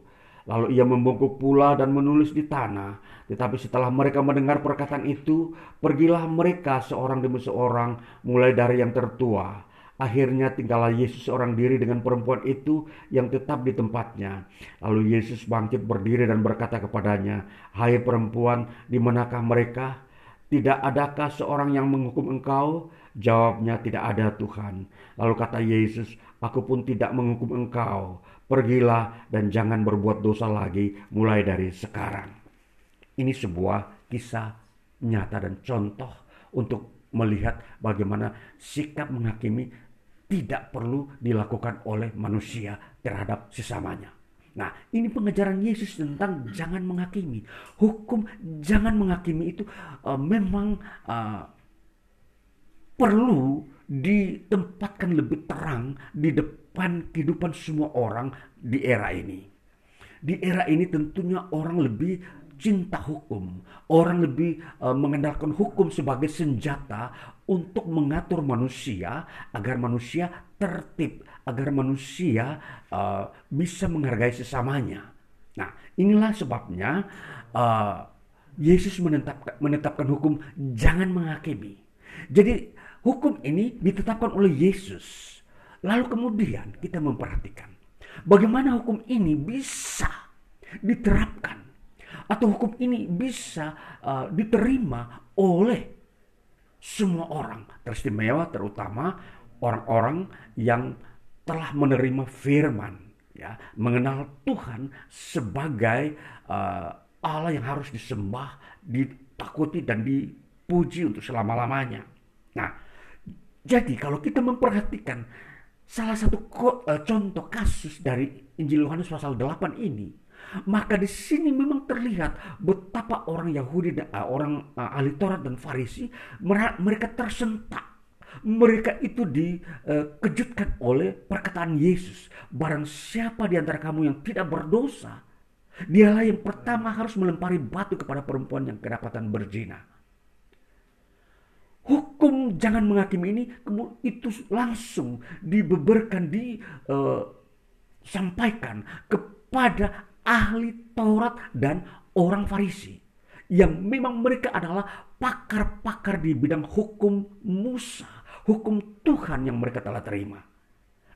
Lalu ia membungkuk pula dan menulis di tanah. Tetapi setelah mereka mendengar perkataan itu, pergilah mereka seorang demi seorang, mulai dari yang tertua. Akhirnya tinggallah Yesus seorang diri dengan perempuan itu yang tetap di tempatnya. Lalu Yesus bangkit berdiri dan berkata kepadanya, Hai perempuan, di manakah mereka? Tidak adakah seorang yang menghukum engkau? Jawabnya, tidak ada Tuhan. Lalu kata Yesus, Aku pun tidak menghukum engkau Pergilah dan jangan berbuat dosa lagi mulai dari sekarang. Ini sebuah kisah nyata dan contoh untuk melihat bagaimana sikap menghakimi tidak perlu dilakukan oleh manusia terhadap sesamanya. Nah, ini pengajaran Yesus tentang jangan menghakimi. Hukum jangan menghakimi itu uh, memang uh, perlu ditempatkan lebih terang di depan kehidupan semua orang di era ini. Di era ini tentunya orang lebih cinta hukum, orang lebih uh, mengandalkan hukum sebagai senjata untuk mengatur manusia agar manusia tertib, agar manusia uh, bisa menghargai sesamanya. Nah, inilah sebabnya uh, Yesus menetapkan, menetapkan hukum jangan menghakimi. Jadi hukum ini ditetapkan oleh Yesus Lalu kemudian kita memperhatikan bagaimana hukum ini bisa diterapkan atau hukum ini bisa uh, diterima oleh semua orang, teristimewa terutama orang-orang yang telah menerima firman, ya, mengenal Tuhan sebagai uh, Allah yang harus disembah, ditakuti dan dipuji untuk selama-lamanya. Nah, jadi kalau kita memperhatikan Salah satu uh, contoh kasus dari Injil Yohanes pasal 8 ini Maka di sini memang terlihat betapa orang Yahudi dan uh, orang uh, ahli Taurat dan Farisi mereka tersentak. Mereka itu dikejutkan oleh perkataan Yesus. Barang siapa di antara kamu yang tidak berdosa, dialah yang pertama harus melempari batu kepada perempuan yang kedapatan berzina. Hukum jangan menghakimi ini itu langsung dibeberkan disampaikan uh, kepada ahli Taurat dan orang Farisi yang memang mereka adalah pakar-pakar di bidang hukum Musa, hukum Tuhan yang mereka telah terima.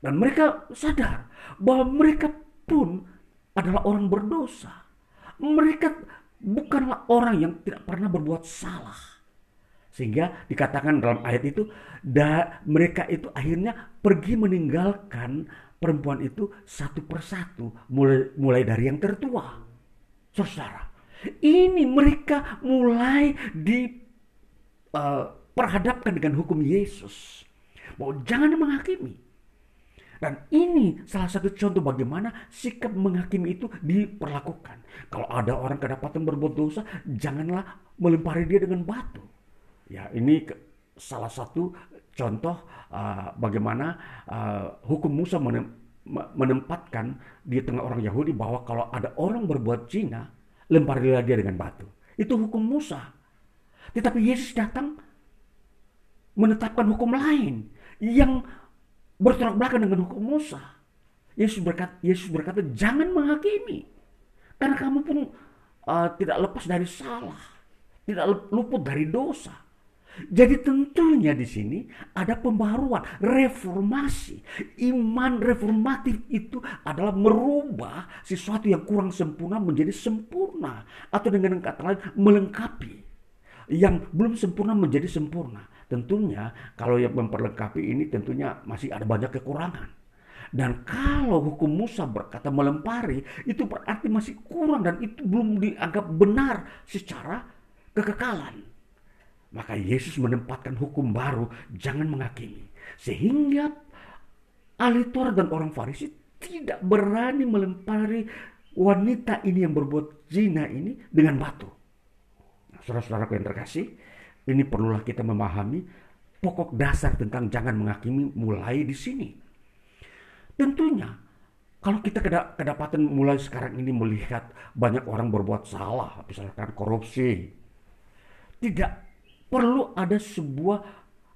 Dan mereka sadar bahwa mereka pun adalah orang berdosa. Mereka bukanlah orang yang tidak pernah berbuat salah. Sehingga dikatakan dalam ayat itu, da, mereka itu akhirnya pergi meninggalkan perempuan itu satu persatu mulai mulai dari yang tertua. Saudara, ini mereka mulai diperhadapkan uh, dengan hukum Yesus. Bahwa jangan menghakimi. Dan ini salah satu contoh bagaimana sikap menghakimi itu diperlakukan. Kalau ada orang kedapatan berbuat dosa, janganlah melempari dia dengan batu. Ya, ini salah satu contoh uh, bagaimana uh, hukum Musa menempatkan di tengah orang Yahudi bahwa kalau ada orang berbuat zina, lemparilah dia dengan batu. Itu hukum Musa. Tetapi Yesus datang menetapkan hukum lain yang bertolak belakang dengan hukum Musa. Yesus berkata, Yesus berkata jangan menghakimi. Karena kamu pun uh, tidak lepas dari salah. Tidak luput dari dosa. Jadi tentunya di sini ada pembaruan, reformasi. Iman reformatif itu adalah merubah sesuatu yang kurang sempurna menjadi sempurna. Atau dengan kata lain melengkapi. Yang belum sempurna menjadi sempurna. Tentunya kalau yang memperlengkapi ini tentunya masih ada banyak kekurangan. Dan kalau hukum Musa berkata melempari, itu berarti masih kurang dan itu belum dianggap benar secara kekekalan. Maka Yesus menempatkan hukum baru, jangan menghakimi. Sehingga ahli Taurat dan orang Farisi tidak berani melempari wanita ini yang berbuat zina ini dengan batu. Nah, saudara-saudaraku yang terkasih, ini perlulah kita memahami pokok dasar tentang jangan menghakimi mulai di sini. Tentunya kalau kita kedapatan mulai sekarang ini melihat banyak orang berbuat salah, misalkan korupsi, tidak perlu ada sebuah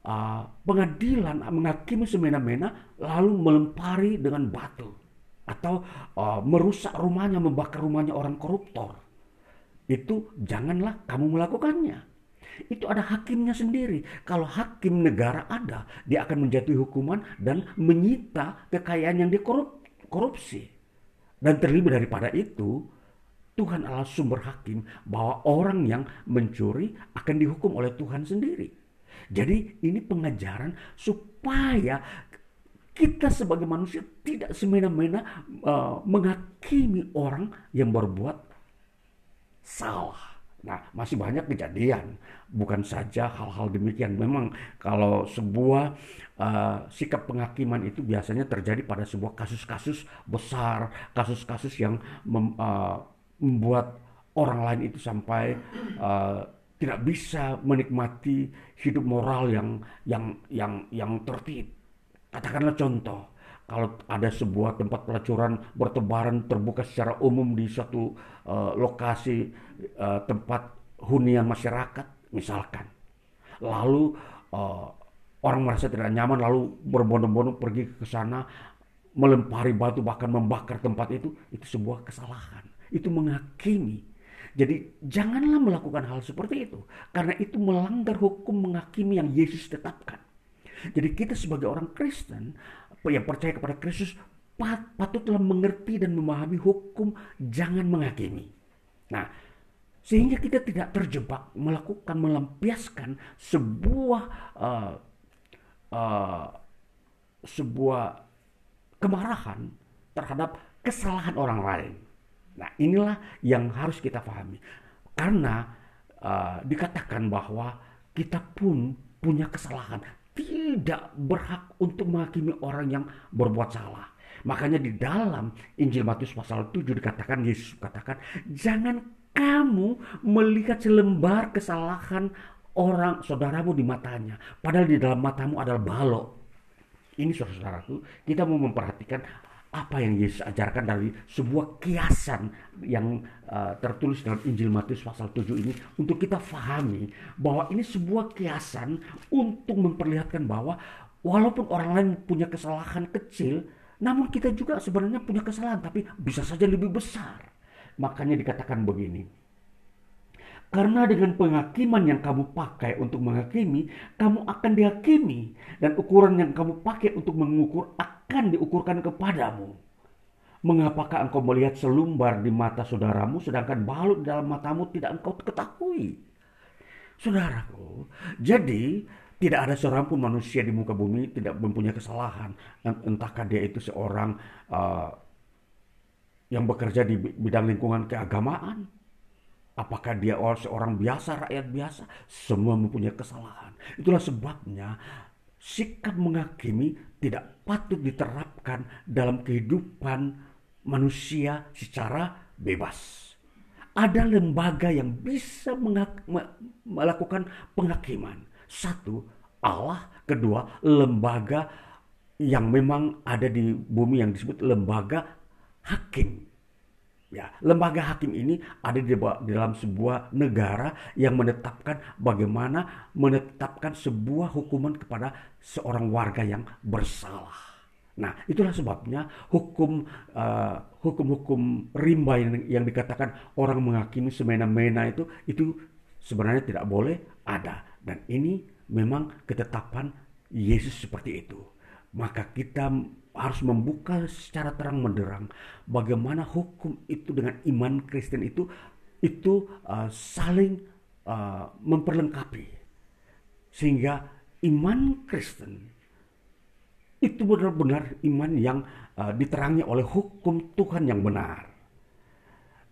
uh, pengadilan menghakimi semena-mena lalu melempari dengan batu atau uh, merusak rumahnya, membakar rumahnya orang koruptor. Itu janganlah kamu melakukannya. Itu ada hakimnya sendiri. Kalau hakim negara ada, dia akan menjatuhi hukuman dan menyita kekayaan yang dikorupsi. Dan terlebih daripada itu, Tuhan adalah sumber hakim bahwa orang yang mencuri akan dihukum oleh Tuhan sendiri. Jadi ini pengajaran supaya kita sebagai manusia tidak semena-mena uh, menghakimi orang yang berbuat salah. Nah, masih banyak kejadian, bukan saja hal-hal demikian. Memang kalau sebuah uh, sikap penghakiman itu biasanya terjadi pada sebuah kasus-kasus besar, kasus-kasus yang mem, uh, membuat orang lain itu sampai uh, tidak bisa menikmati hidup moral yang yang yang yang tertib. Katakanlah contoh, kalau ada sebuah tempat pelacuran bertebaran terbuka secara umum di suatu uh, lokasi uh, tempat hunian masyarakat, misalkan, lalu uh, orang merasa tidak nyaman lalu berbondong-bondong pergi ke sana melempari batu bahkan membakar tempat itu, itu sebuah kesalahan itu menghakimi. Jadi janganlah melakukan hal seperti itu. Karena itu melanggar hukum menghakimi yang Yesus tetapkan. Jadi kita sebagai orang Kristen yang percaya kepada Kristus patutlah mengerti dan memahami hukum jangan menghakimi. Nah, sehingga kita tidak terjebak melakukan melampiaskan sebuah uh, uh, sebuah kemarahan terhadap kesalahan orang lain. Nah, inilah yang harus kita pahami. Karena uh, dikatakan bahwa kita pun punya kesalahan, tidak berhak untuk menghakimi orang yang berbuat salah. Makanya di dalam Injil Matius pasal 7 dikatakan Yesus katakan jangan kamu melihat selembar kesalahan orang saudaramu di matanya padahal di dalam matamu adalah balok. Ini saudara-saudaraku, kita mau memperhatikan apa yang Yesus ajarkan dari sebuah kiasan yang uh, tertulis dalam Injil Matius pasal 7 ini untuk kita fahami bahwa ini sebuah kiasan untuk memperlihatkan bahwa walaupun orang lain punya kesalahan kecil namun kita juga sebenarnya punya kesalahan tapi bisa saja lebih besar. Makanya dikatakan begini. Karena dengan penghakiman yang kamu pakai untuk menghakimi, kamu akan dihakimi. Dan ukuran yang kamu pakai untuk mengukur akan diukurkan kepadamu. Mengapakah engkau melihat selumbar di mata saudaramu, sedangkan balut dalam matamu tidak engkau ketahui? Saudaraku, jadi tidak ada seorang pun manusia di muka bumi tidak mempunyai kesalahan. Entahkah dia itu seorang uh, yang bekerja di bidang lingkungan keagamaan, Apakah dia orang seorang biasa, rakyat biasa? Semua mempunyai kesalahan. Itulah sebabnya sikap menghakimi tidak patut diterapkan dalam kehidupan manusia secara bebas. Ada lembaga yang bisa melakukan penghakiman. Satu, Allah. Kedua, lembaga yang memang ada di bumi yang disebut lembaga hakim Ya, lembaga hakim ini ada di, dalam sebuah negara yang menetapkan bagaimana menetapkan sebuah hukuman kepada seorang warga yang bersalah. Nah, itulah sebabnya hukum uh, hukum-hukum rimba yang, yang dikatakan orang menghakimi semena-mena itu itu sebenarnya tidak boleh ada dan ini memang ketetapan Yesus seperti itu. Maka kita harus membuka secara terang menderang bagaimana hukum itu dengan iman Kristen itu itu uh, saling uh, memperlengkapi sehingga iman Kristen itu benar-benar iman yang uh, diterangi oleh hukum Tuhan yang benar.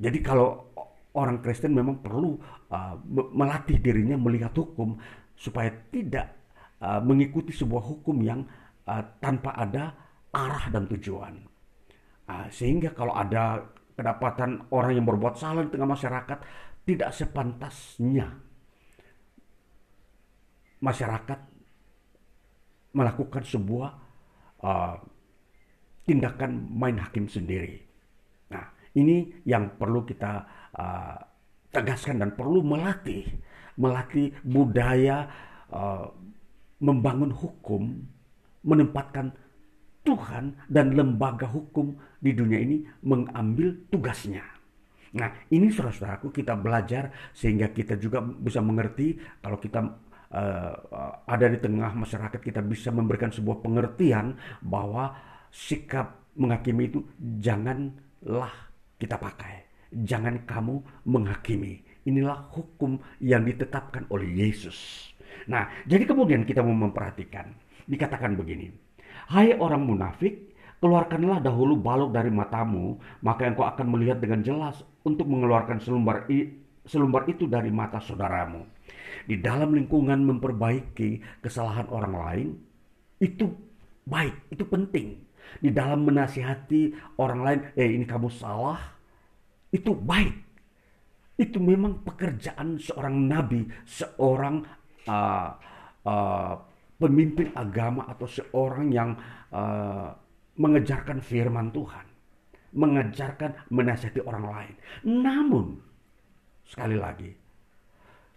Jadi kalau orang Kristen memang perlu uh, melatih dirinya melihat hukum supaya tidak uh, mengikuti sebuah hukum yang uh, tanpa ada arah dan tujuan. Nah, sehingga kalau ada kedapatan orang yang berbuat salah di tengah masyarakat, tidak sepantasnya masyarakat melakukan sebuah uh, tindakan main hakim sendiri. Nah, ini yang perlu kita uh, tegaskan dan perlu melatih, melatih budaya uh, membangun hukum, menempatkan Tuhan dan lembaga hukum di dunia ini mengambil tugasnya. Nah, ini saudara-saudaraku kita belajar sehingga kita juga bisa mengerti kalau kita uh, ada di tengah masyarakat kita bisa memberikan sebuah pengertian bahwa sikap menghakimi itu janganlah kita pakai. Jangan kamu menghakimi. Inilah hukum yang ditetapkan oleh Yesus. Nah, jadi kemudian kita mau memperhatikan. Dikatakan begini, Hai orang munafik, keluarkanlah dahulu balok dari matamu, maka engkau akan melihat dengan jelas untuk mengeluarkan selumbar, selumbar itu dari mata saudaramu. Di dalam lingkungan memperbaiki kesalahan orang lain, itu baik, itu penting. Di dalam menasihati orang lain, eh ini kamu salah, itu baik. Itu memang pekerjaan seorang nabi, seorang uh, uh, pemimpin agama atau seorang yang uh, mengejarkan firman Tuhan, mengejarkan menasihati orang lain. Namun sekali lagi,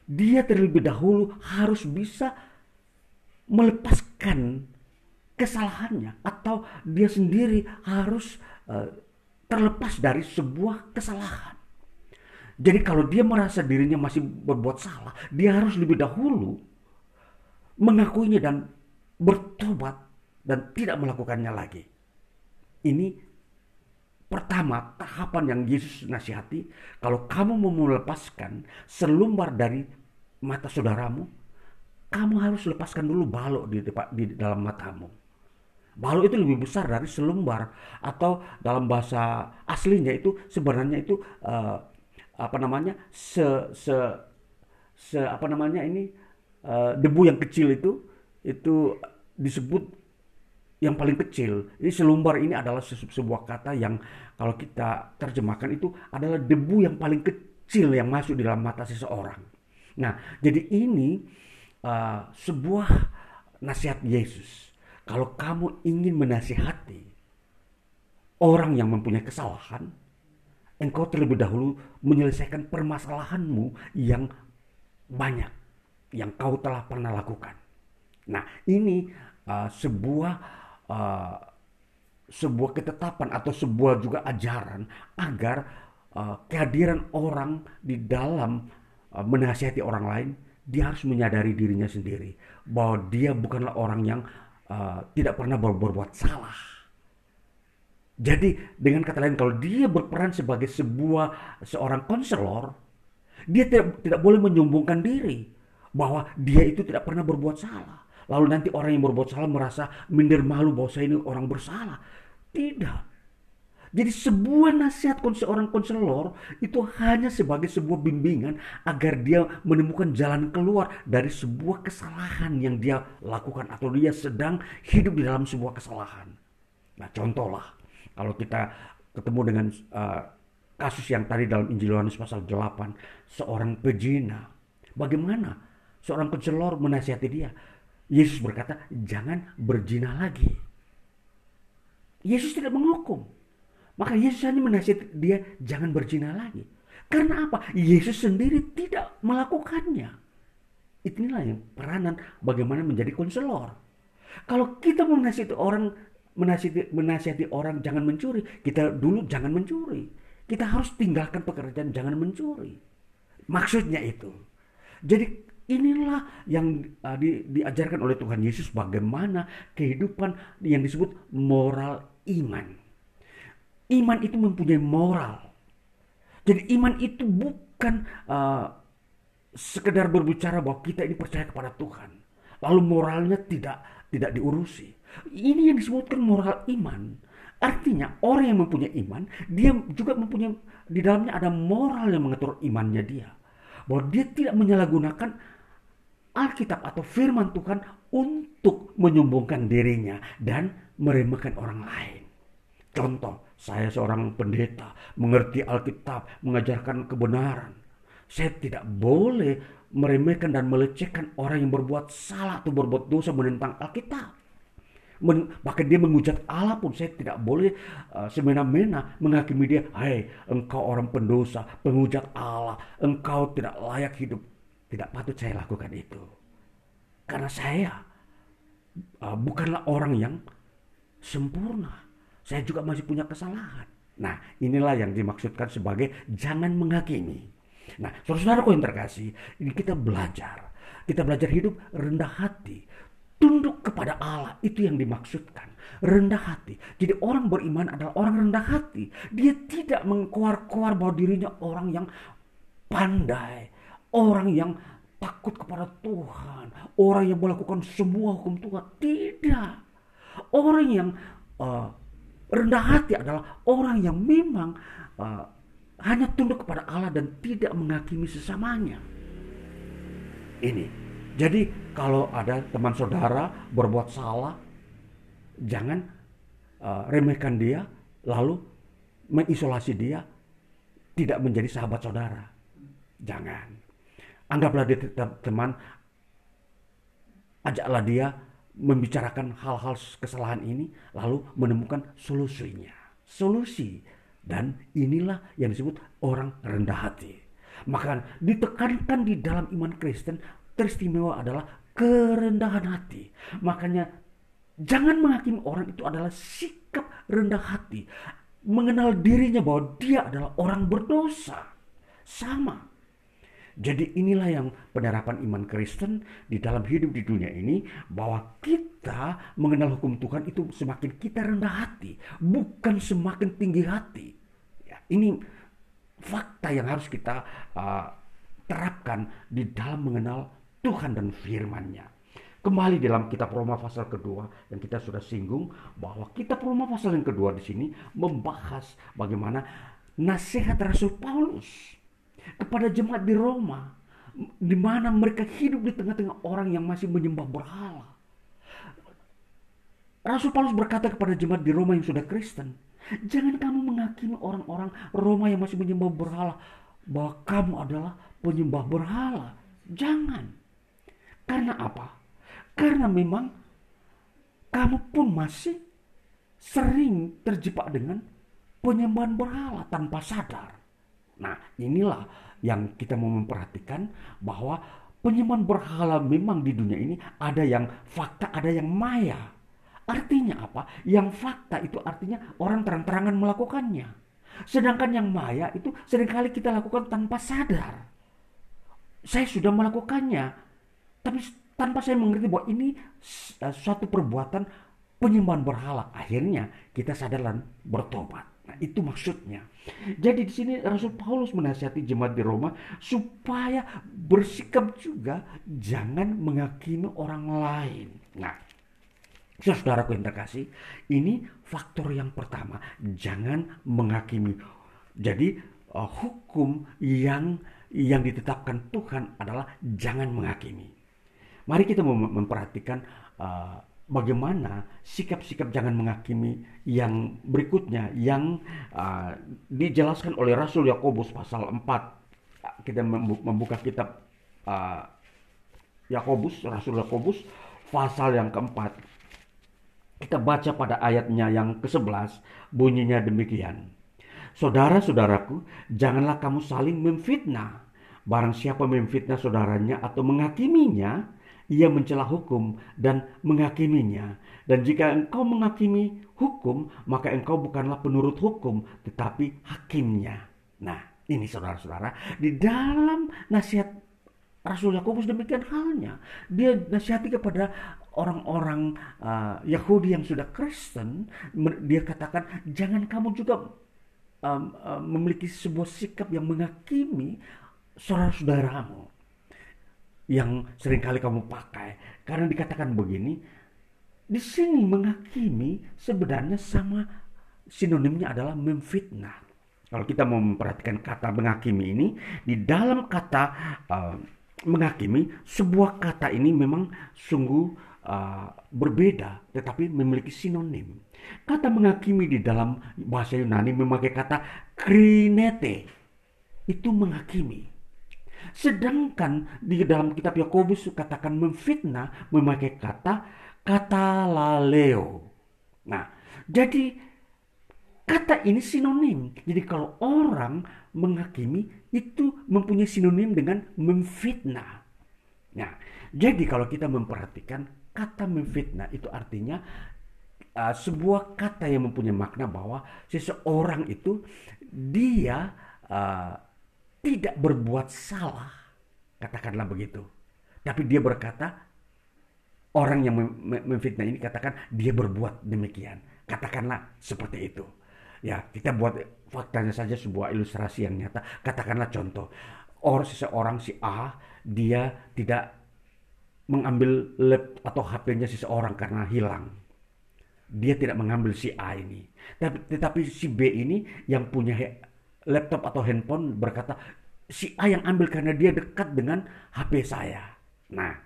dia terlebih dahulu harus bisa melepaskan kesalahannya atau dia sendiri harus uh, terlepas dari sebuah kesalahan. Jadi kalau dia merasa dirinya masih berbuat salah, dia harus lebih dahulu mengakuinya dan bertobat dan tidak melakukannya lagi. Ini pertama tahapan yang Yesus nasihati. Kalau kamu mau melepaskan selumbar dari mata saudaramu, kamu harus lepaskan dulu balok di, di dalam matamu. Balok itu lebih besar dari selumbar atau dalam bahasa aslinya itu sebenarnya itu uh, apa namanya se se se apa namanya ini uh, debu yang kecil itu itu disebut yang paling kecil. Ini selumbar ini adalah sebuah kata yang kalau kita terjemahkan itu adalah debu yang paling kecil yang masuk di dalam mata seseorang. Nah, jadi ini uh, sebuah nasihat Yesus. Kalau kamu ingin menasihati orang yang mempunyai kesalahan, engkau terlebih dahulu menyelesaikan permasalahanmu yang banyak yang kau telah pernah lakukan. Nah, ini uh, sebuah uh, sebuah ketetapan atau sebuah juga ajaran agar uh, kehadiran orang di dalam uh, menasihati orang lain, dia harus menyadari dirinya sendiri bahwa dia bukanlah orang yang uh, tidak pernah ber berbuat salah. Jadi dengan kata lain kalau dia berperan sebagai sebuah seorang konselor, dia tidak tidak boleh menyombongkan diri bahwa dia itu tidak pernah berbuat salah. Lalu nanti orang yang berbuat salah merasa minder malu bahwa saya ini orang bersalah. Tidak. Jadi sebuah nasihat seorang konselor itu hanya sebagai sebuah bimbingan agar dia menemukan jalan keluar dari sebuah kesalahan yang dia lakukan atau dia sedang hidup di dalam sebuah kesalahan. Nah contohlah kalau kita ketemu dengan uh, kasus yang tadi dalam Injil Yohanes pasal 8 seorang pejina. Bagaimana seorang konselor menasihati dia? Yesus berkata, jangan berzina lagi. Yesus tidak menghukum. Maka Yesus hanya menasihati dia, jangan berzina lagi. Karena apa? Yesus sendiri tidak melakukannya. Inilah yang peranan bagaimana menjadi konselor. Kalau kita menasihati orang menasihati, menasihati orang jangan mencuri, kita dulu jangan mencuri. Kita harus tinggalkan pekerjaan jangan mencuri. Maksudnya itu. Jadi Inilah yang uh, di, diajarkan oleh Tuhan Yesus bagaimana kehidupan yang disebut moral iman. Iman itu mempunyai moral. Jadi iman itu bukan uh, sekedar berbicara bahwa kita ini percaya kepada Tuhan. Lalu moralnya tidak tidak diurusi. Ini yang disebutkan moral iman. Artinya orang yang mempunyai iman, dia juga mempunyai di dalamnya ada moral yang mengatur imannya dia. Bahwa dia tidak menyalahgunakan Alkitab atau firman Tuhan untuk menyombongkan dirinya dan meremehkan orang lain. Contoh, saya seorang pendeta, mengerti Alkitab, mengajarkan kebenaran. Saya tidak boleh meremehkan dan melecehkan orang yang berbuat salah atau berbuat dosa menentang Alkitab. Bahkan dia mengucap Allah pun saya tidak boleh uh, semena-mena menghakimi dia. Hai, engkau orang pendosa, penghujat Allah, engkau tidak layak hidup tidak patut saya lakukan itu. Karena saya uh, bukanlah orang yang sempurna. Saya juga masih punya kesalahan. Nah, inilah yang dimaksudkan sebagai jangan menghakimi. Nah, saudara-saudaraku yang terkasih, ini kita belajar. Kita belajar hidup rendah hati. Tunduk kepada Allah, itu yang dimaksudkan. Rendah hati. Jadi orang beriman adalah orang rendah hati. Dia tidak mengkuar-kuar bahwa dirinya orang yang pandai orang yang takut kepada Tuhan, orang yang melakukan semua hukum Tuhan. Tidak. Orang yang uh, rendah hati adalah orang yang memang uh, hanya tunduk kepada Allah dan tidak menghakimi sesamanya. Ini. Jadi kalau ada teman saudara berbuat salah, jangan uh, remehkan dia, lalu mengisolasi dia, tidak menjadi sahabat saudara. Jangan. Anggaplah dia teman, ajaklah dia membicarakan hal-hal kesalahan ini, lalu menemukan solusinya. Solusi. Dan inilah yang disebut orang rendah hati. Maka ditekankan di dalam iman Kristen, teristimewa adalah kerendahan hati. Makanya jangan menghakimi orang itu adalah sikap rendah hati. Mengenal dirinya bahwa dia adalah orang berdosa. Sama jadi inilah yang penerapan iman Kristen di dalam hidup di dunia ini bahwa kita mengenal hukum Tuhan itu semakin kita rendah hati, bukan semakin tinggi hati. Ya, ini fakta yang harus kita uh, terapkan di dalam mengenal Tuhan dan firman-Nya. Kembali dalam kitab Roma pasal kedua yang kita sudah singgung bahwa kitab Roma pasal yang kedua di sini membahas bagaimana nasihat Rasul Paulus kepada jemaat di Roma di mana mereka hidup di tengah-tengah orang yang masih menyembah berhala. Rasul Paulus berkata kepada jemaat di Roma yang sudah Kristen, jangan kamu menghakimi orang-orang Roma yang masih menyembah berhala bahwa kamu adalah penyembah berhala. Jangan. Karena apa? Karena memang kamu pun masih sering terjebak dengan penyembahan berhala tanpa sadar. Nah, inilah yang kita mau memperhatikan bahwa penyembahan berhala memang di dunia ini ada yang fakta, ada yang maya. Artinya apa? Yang fakta itu artinya orang terang-terangan melakukannya. Sedangkan yang maya itu sering kali kita lakukan tanpa sadar. Saya sudah melakukannya, tapi tanpa saya mengerti bahwa ini uh, suatu perbuatan penyembahan berhala. Akhirnya kita sadar dan bertobat. Nah, itu maksudnya. Jadi di sini Rasul Paulus menasihati jemaat di Roma supaya bersikap juga jangan menghakimi orang lain. Nah, saudaraku yang terkasih, ini faktor yang pertama, jangan menghakimi. Jadi uh, hukum yang yang ditetapkan Tuhan adalah jangan menghakimi. Mari kita memperhatikan uh, bagaimana sikap-sikap jangan menghakimi yang berikutnya yang uh, dijelaskan oleh Rasul Yakobus pasal 4 kita membuka kitab uh, Yakobus Rasul Yakobus pasal yang keempat. Kita baca pada ayatnya yang ke-11 bunyinya demikian. Saudara-saudaraku janganlah kamu saling memfitnah. Barang siapa memfitnah saudaranya atau menghakiminya ia mencela hukum dan menghakiminya. Dan jika engkau menghakimi hukum, maka engkau bukanlah penurut hukum, tetapi hakimnya. Nah, ini saudara-saudara, di dalam nasihat Rasul Yakobus demikian halnya. Dia nasihati kepada orang-orang uh, Yahudi yang sudah Kristen, dia katakan jangan kamu juga um, um, memiliki sebuah sikap yang menghakimi saudara-saudaramu yang sering kali kamu pakai. Karena dikatakan begini, di sini menghakimi sebenarnya sama sinonimnya adalah memfitnah. Kalau kita mau memperhatikan kata menghakimi ini, di dalam kata uh, menghakimi, sebuah kata ini memang sungguh uh, berbeda, tetapi memiliki sinonim. Kata menghakimi di dalam bahasa Yunani memakai kata krinete, itu menghakimi. Sedangkan di dalam kitab Yakobus katakan memfitnah memakai kata kata laleo. Nah, jadi kata ini sinonim. Jadi kalau orang menghakimi itu mempunyai sinonim dengan memfitnah. Nah, jadi kalau kita memperhatikan kata memfitnah itu artinya uh, sebuah kata yang mempunyai makna bahwa seseorang itu dia uh, tidak berbuat salah, katakanlah begitu. Tapi dia berkata, orang yang memfitnah ini katakan dia berbuat demikian. Katakanlah seperti itu. Ya, kita buat faktanya saja sebuah ilustrasi yang nyata. Katakanlah contoh, orang seseorang si A, dia tidak mengambil lab atau HP-nya seseorang karena hilang. Dia tidak mengambil si A ini. Tapi, tetapi si B ini yang punya laptop atau handphone berkata si A yang ambil karena dia dekat dengan HP saya. Nah,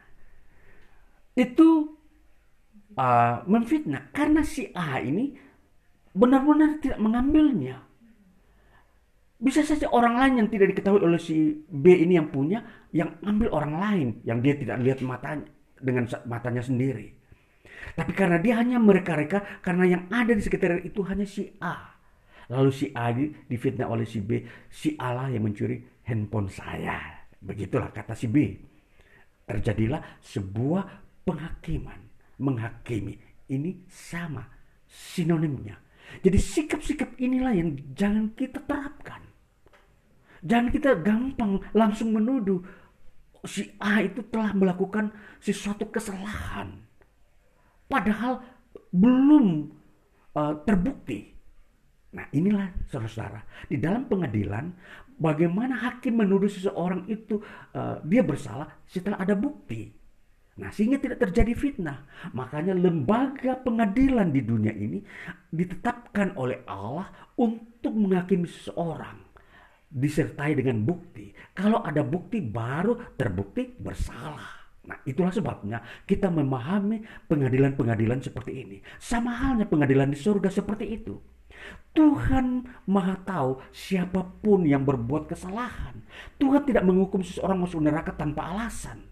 itu uh, memfitnah karena si A ini benar-benar tidak mengambilnya. Bisa saja orang lain yang tidak diketahui oleh si B ini yang punya, yang ambil orang lain yang dia tidak lihat matanya dengan matanya sendiri. Tapi karena dia hanya mereka-reka, karena yang ada di sekitar itu hanya si A. Lalu si A difitnah oleh si B, si A lah yang mencuri handphone saya. Begitulah kata si B. Terjadilah sebuah penghakiman, menghakimi. Ini sama sinonimnya. Jadi sikap-sikap inilah yang jangan kita terapkan. Jangan kita gampang langsung menuduh si A itu telah melakukan sesuatu kesalahan. Padahal belum uh, terbukti. Nah inilah saudara-saudara. Di dalam pengadilan bagaimana hakim menuduh seseorang itu uh, dia bersalah setelah ada bukti. Nah sehingga tidak terjadi fitnah. Makanya lembaga pengadilan di dunia ini ditetapkan oleh Allah untuk menghakimi seseorang. Disertai dengan bukti. Kalau ada bukti baru terbukti bersalah. Nah, itulah sebabnya kita memahami pengadilan-pengadilan seperti ini. Sama halnya pengadilan di surga seperti itu. Tuhan maha tahu siapa pun yang berbuat kesalahan. Tuhan tidak menghukum seseorang masuk neraka tanpa alasan.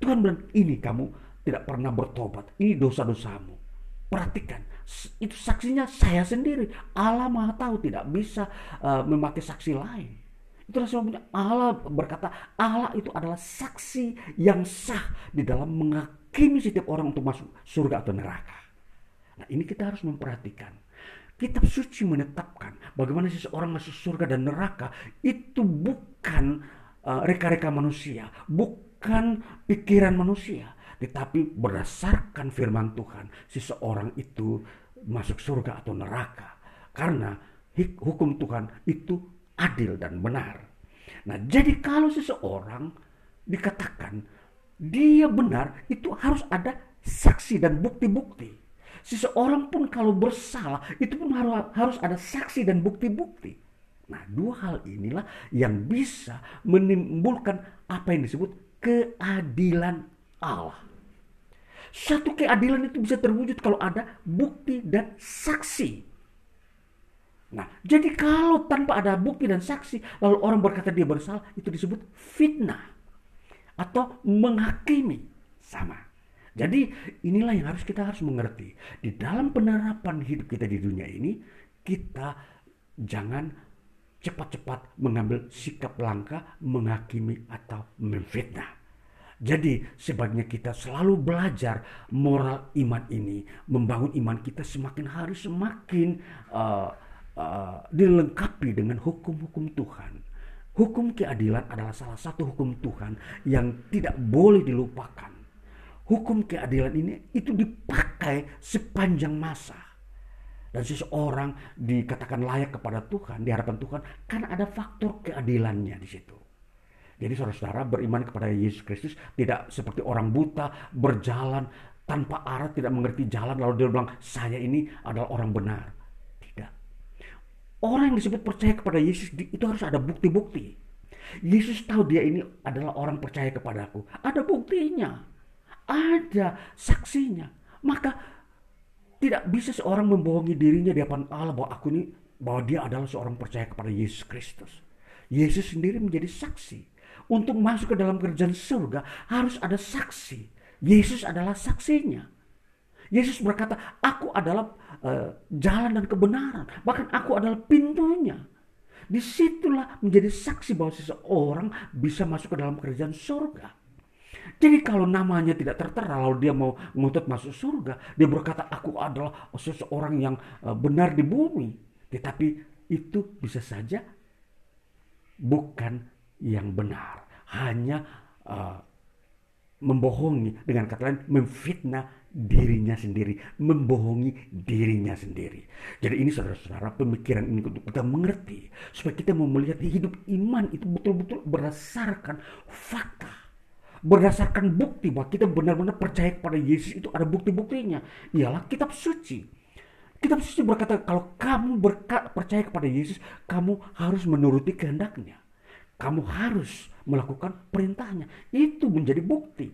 Tuhan bilang, ini kamu tidak pernah bertobat. Ini dosa-dosamu. Perhatikan, itu saksinya saya sendiri. Allah maha tahu tidak bisa uh, memakai saksi lain. Itulah sebabnya Allah berkata Allah itu adalah saksi yang sah di dalam menghakimi setiap orang untuk masuk surga atau neraka. Nah ini kita harus memperhatikan. Kitab suci menetapkan bagaimana seseorang masuk surga dan neraka itu bukan uh, reka-reka manusia, bukan pikiran manusia, tetapi berdasarkan firman Tuhan, seseorang itu masuk surga atau neraka. Karena hukum Tuhan itu adil dan benar. Nah, jadi kalau seseorang dikatakan dia benar, itu harus ada saksi dan bukti-bukti. Seseorang pun kalau bersalah, itu pun harus, ada saksi dan bukti-bukti. Nah, dua hal inilah yang bisa menimbulkan apa yang disebut keadilan Allah. Satu keadilan itu bisa terwujud kalau ada bukti dan saksi. Nah, jadi kalau tanpa ada bukti dan saksi, lalu orang berkata dia bersalah, itu disebut fitnah atau menghakimi. Sama. Jadi inilah yang harus kita harus mengerti. Di dalam penerapan hidup kita di dunia ini, kita jangan cepat-cepat mengambil sikap langka, menghakimi atau memfitnah. Jadi sebaiknya kita selalu belajar moral iman ini, membangun iman kita semakin hari semakin uh, uh, dilengkapi dengan hukum-hukum Tuhan. Hukum keadilan adalah salah satu hukum Tuhan yang tidak boleh dilupakan. Hukum keadilan ini itu dipakai sepanjang masa. Dan seseorang dikatakan layak kepada Tuhan, di hadapan Tuhan, karena ada faktor keadilannya di situ. Jadi saudara-saudara beriman kepada Yesus Kristus tidak seperti orang buta berjalan tanpa arah, tidak mengerti jalan, lalu dia bilang, saya ini adalah orang benar. Orang yang disebut percaya kepada Yesus itu harus ada bukti-bukti. Yesus tahu dia ini adalah orang percaya kepadaku. Ada buktinya. Ada saksinya. Maka tidak bisa seorang membohongi dirinya di hadapan Allah bahwa aku ini bahwa dia adalah seorang percaya kepada Yesus Kristus. Yesus sendiri menjadi saksi. Untuk masuk ke dalam kerjaan surga harus ada saksi. Yesus adalah saksinya. Yesus berkata, aku adalah uh, jalan dan kebenaran. Bahkan aku adalah pintunya. Di situlah menjadi saksi bahwa seseorang bisa masuk ke dalam kerajaan surga. Jadi kalau namanya tidak tertera lalu dia mau menuntut masuk surga, dia berkata aku adalah seseorang yang uh, benar di bumi. Tetapi itu bisa saja bukan yang benar. Hanya uh, membohongi dengan kata lain memfitnah dirinya sendiri, membohongi dirinya sendiri. Jadi ini saudara-saudara pemikiran ini untuk kita mengerti supaya kita mau melihat hidup iman itu betul-betul berdasarkan fakta, berdasarkan bukti bahwa kita benar-benar percaya kepada Yesus itu ada bukti-buktinya. Ialah kitab suci. Kitab suci berkata kalau kamu berkat percaya kepada Yesus, kamu harus menuruti kehendaknya. Kamu harus melakukan perintahnya. Itu menjadi bukti.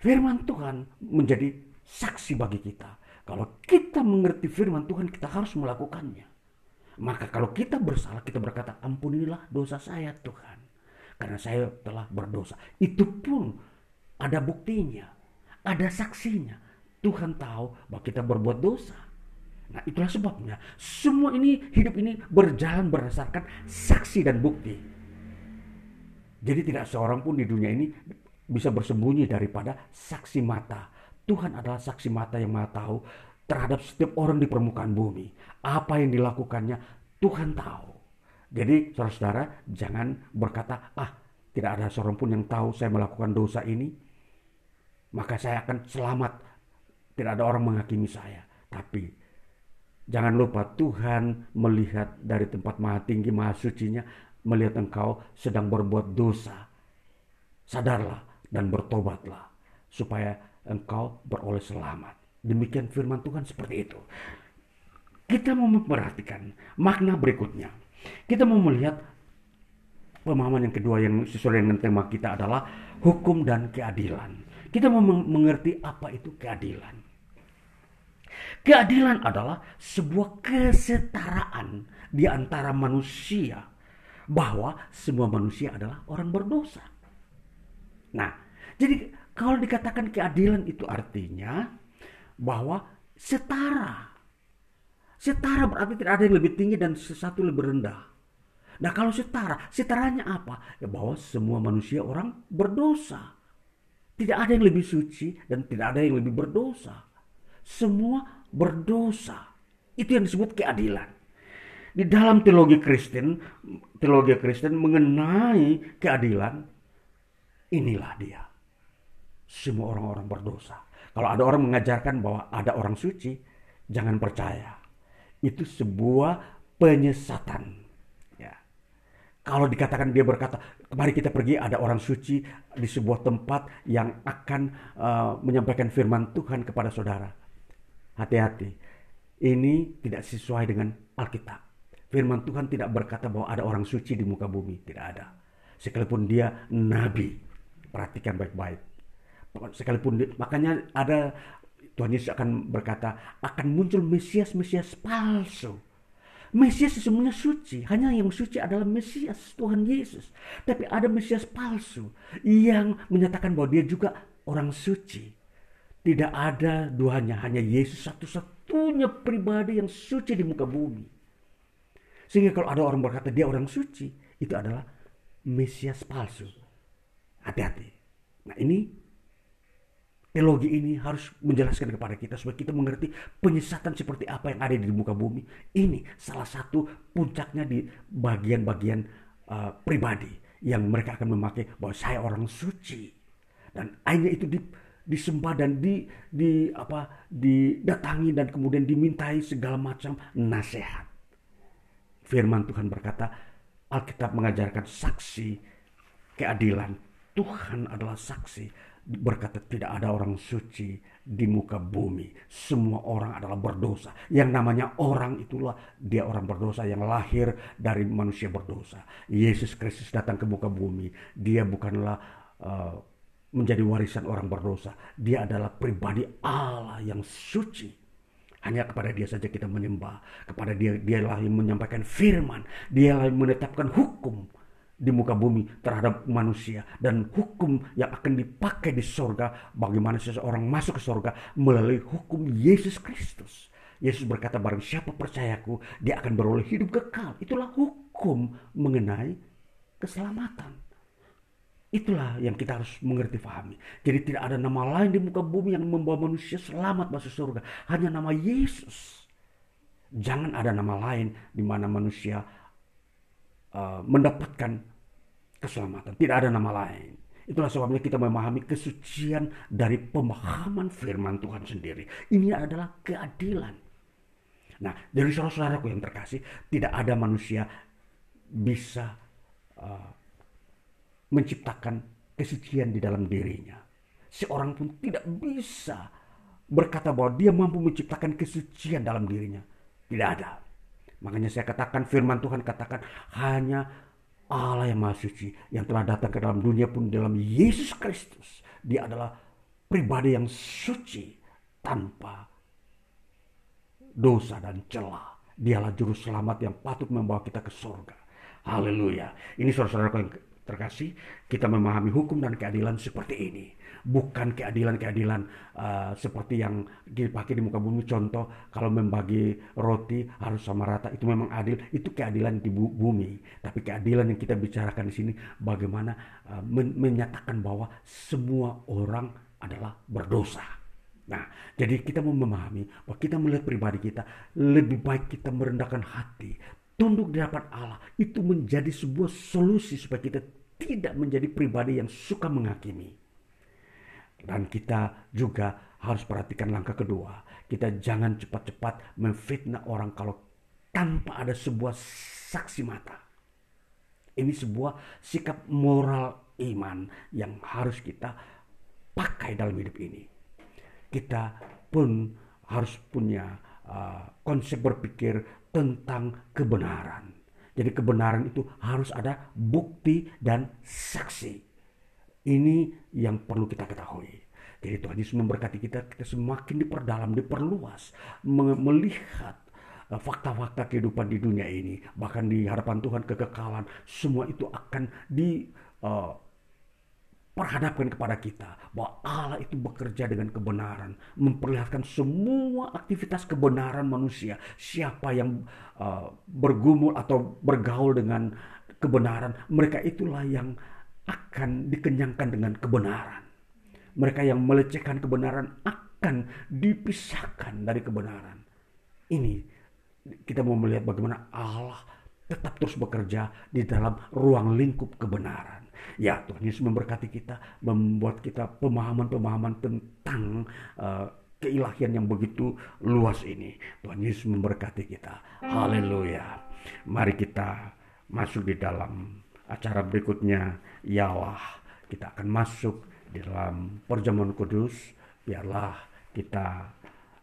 Firman Tuhan menjadi saksi bagi kita. Kalau kita mengerti firman Tuhan, kita harus melakukannya. Maka kalau kita bersalah, kita berkata, ampunilah dosa saya Tuhan. Karena saya telah berdosa. Itu pun ada buktinya. Ada saksinya. Tuhan tahu bahwa kita berbuat dosa. Nah itulah sebabnya semua ini hidup ini berjalan berdasarkan saksi dan bukti. Jadi tidak seorang pun di dunia ini bisa bersembunyi daripada saksi mata. Tuhan adalah saksi mata yang maha tahu terhadap setiap orang di permukaan bumi. Apa yang dilakukannya Tuhan tahu. Jadi saudara-saudara jangan berkata, ah tidak ada seorang pun yang tahu saya melakukan dosa ini. Maka saya akan selamat. Tidak ada orang menghakimi saya. Tapi jangan lupa Tuhan melihat dari tempat maha tinggi, maha sucinya. Melihat engkau sedang berbuat dosa. Sadarlah dan bertobatlah supaya engkau beroleh selamat. Demikian firman Tuhan seperti itu. Kita mau memperhatikan makna berikutnya. Kita mau melihat pemahaman yang kedua yang sesuai dengan tema kita adalah hukum dan keadilan. Kita mau mengerti apa itu keadilan. Keadilan adalah sebuah kesetaraan di antara manusia bahwa semua manusia adalah orang berdosa. Nah, jadi kalau dikatakan keadilan itu artinya bahwa setara. Setara berarti tidak ada yang lebih tinggi dan sesuatu lebih rendah. Nah kalau setara, setaranya apa? Ya bahwa semua manusia orang berdosa. Tidak ada yang lebih suci dan tidak ada yang lebih berdosa. Semua berdosa. Itu yang disebut keadilan. Di dalam teologi Kristen, teologi Kristen mengenai keadilan, inilah dia. Semua orang-orang berdosa. Kalau ada orang mengajarkan bahwa ada orang suci, jangan percaya. Itu sebuah penyesatan kalau dikatakan dia berkata, mari kita pergi ada orang suci di sebuah tempat yang akan uh, menyampaikan firman Tuhan kepada saudara. Hati-hati, ini tidak sesuai dengan Alkitab. Firman Tuhan tidak berkata bahwa ada orang suci di muka bumi, tidak ada. Sekalipun dia nabi, perhatikan baik-baik. Sekalipun makanya ada Tuhan Yesus akan berkata akan muncul Mesias-Mesias palsu Mesias sesungguhnya suci. Hanya yang suci adalah Mesias, Tuhan Yesus. Tapi ada Mesias palsu yang menyatakan bahwa dia juga orang suci. Tidak ada duanya, hanya Yesus satu-satunya pribadi yang suci di muka bumi. Sehingga kalau ada orang berkata dia orang suci, itu adalah Mesias palsu. Hati-hati. Nah ini Teologi ini harus menjelaskan kepada kita supaya kita mengerti penyesatan seperti apa yang ada di muka bumi. Ini salah satu puncaknya di bagian-bagian uh, pribadi yang mereka akan memakai bahwa saya orang suci dan akhirnya itu di, disembah dan di, di apa didatangi dan kemudian dimintai segala macam nasihat. Firman Tuhan berkata, Alkitab mengajarkan saksi keadilan. Tuhan adalah saksi berkata tidak ada orang suci di muka bumi. Semua orang adalah berdosa. Yang namanya orang itulah dia orang berdosa yang lahir dari manusia berdosa. Yesus Kristus datang ke muka bumi. Dia bukanlah uh, menjadi warisan orang berdosa. Dia adalah pribadi Allah yang suci. Hanya kepada dia saja kita menyembah. Kepada dia, dialah yang menyampaikan firman. Dialah yang menetapkan hukum di muka bumi terhadap manusia dan hukum yang akan dipakai di sorga bagaimana seseorang masuk ke sorga melalui hukum Yesus Kristus. Yesus berkata barang siapa percayaku dia akan beroleh hidup kekal. Itulah hukum mengenai keselamatan. Itulah yang kita harus mengerti fahami. Jadi tidak ada nama lain di muka bumi yang membawa manusia selamat masuk surga. Hanya nama Yesus. Jangan ada nama lain di mana manusia uh, mendapatkan keselamatan. Tidak ada nama lain. Itulah sebabnya kita memahami kesucian dari pemahaman firman Tuhan sendiri. Ini adalah keadilan. Nah, dari saudara-saudaraku yang terkasih, tidak ada manusia bisa uh, menciptakan kesucian di dalam dirinya. Seorang pun tidak bisa berkata bahwa dia mampu menciptakan kesucian dalam dirinya. Tidak ada. Makanya saya katakan firman Tuhan katakan hanya Allah yang Maha Suci yang telah datang ke dalam dunia pun dalam Yesus Kristus. Dia adalah pribadi yang suci tanpa dosa dan celah. Dialah juru selamat yang patut membawa kita ke surga. Haleluya. Ini saudara-saudara terkasih, kita memahami hukum dan keadilan seperti ini bukan keadilan-keadilan uh, seperti yang dipakai di muka bumi. Contoh, kalau membagi roti harus sama rata, itu memang adil. Itu keadilan di bumi. Tapi keadilan yang kita bicarakan di sini, bagaimana uh, men menyatakan bahwa semua orang adalah berdosa. Nah, jadi kita mau memahami bahwa kita melihat pribadi kita, lebih baik kita merendahkan hati, tunduk di hadapan Allah. Itu menjadi sebuah solusi supaya kita tidak menjadi pribadi yang suka menghakimi. Dan kita juga harus perhatikan langkah kedua. Kita jangan cepat-cepat memfitnah orang kalau tanpa ada sebuah saksi mata. Ini sebuah sikap moral iman yang harus kita pakai dalam hidup ini. Kita pun harus punya uh, konsep berpikir tentang kebenaran. Jadi kebenaran itu harus ada bukti dan saksi. Ini yang perlu kita ketahui. Jadi Tuhan Yesus memberkati kita, kita semakin diperdalam, diperluas, melihat uh, fakta-fakta kehidupan di dunia ini, bahkan di hadapan Tuhan kekekalan, semua itu akan di uh, perhadapkan kepada kita bahwa Allah itu bekerja dengan kebenaran, memperlihatkan semua aktivitas kebenaran manusia. Siapa yang uh, bergumul atau bergaul dengan kebenaran, mereka itulah yang akan dikenyangkan dengan kebenaran. Mereka yang melecehkan kebenaran akan dipisahkan dari kebenaran. Ini kita mau melihat bagaimana Allah tetap terus bekerja di dalam ruang lingkup kebenaran. Ya Tuhan Yesus memberkati kita, membuat kita pemahaman-pemahaman tentang uh, keilahian yang begitu luas ini. Tuhan Yesus memberkati kita. Haleluya. Mari kita masuk di dalam acara berikutnya. Yalah, kita akan masuk di dalam perjamuan kudus. Biarlah kita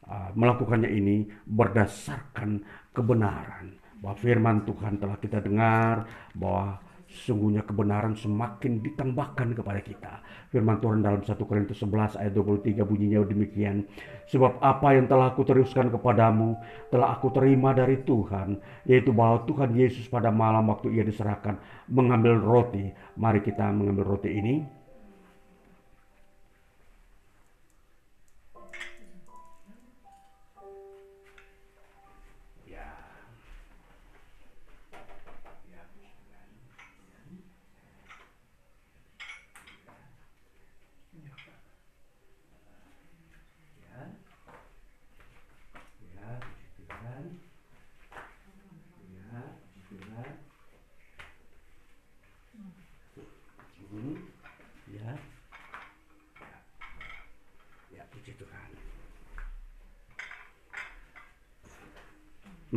uh, melakukannya ini berdasarkan kebenaran bahwa firman Tuhan telah kita dengar bahwa sungguhnya kebenaran semakin ditambahkan kepada kita. Firman Tuhan dalam 1 Korintus 11 ayat 23 bunyinya demikian. Sebab apa yang telah aku teruskan kepadamu telah aku terima dari Tuhan. Yaitu bahwa Tuhan Yesus pada malam waktu ia diserahkan mengambil roti. Mari kita mengambil roti ini.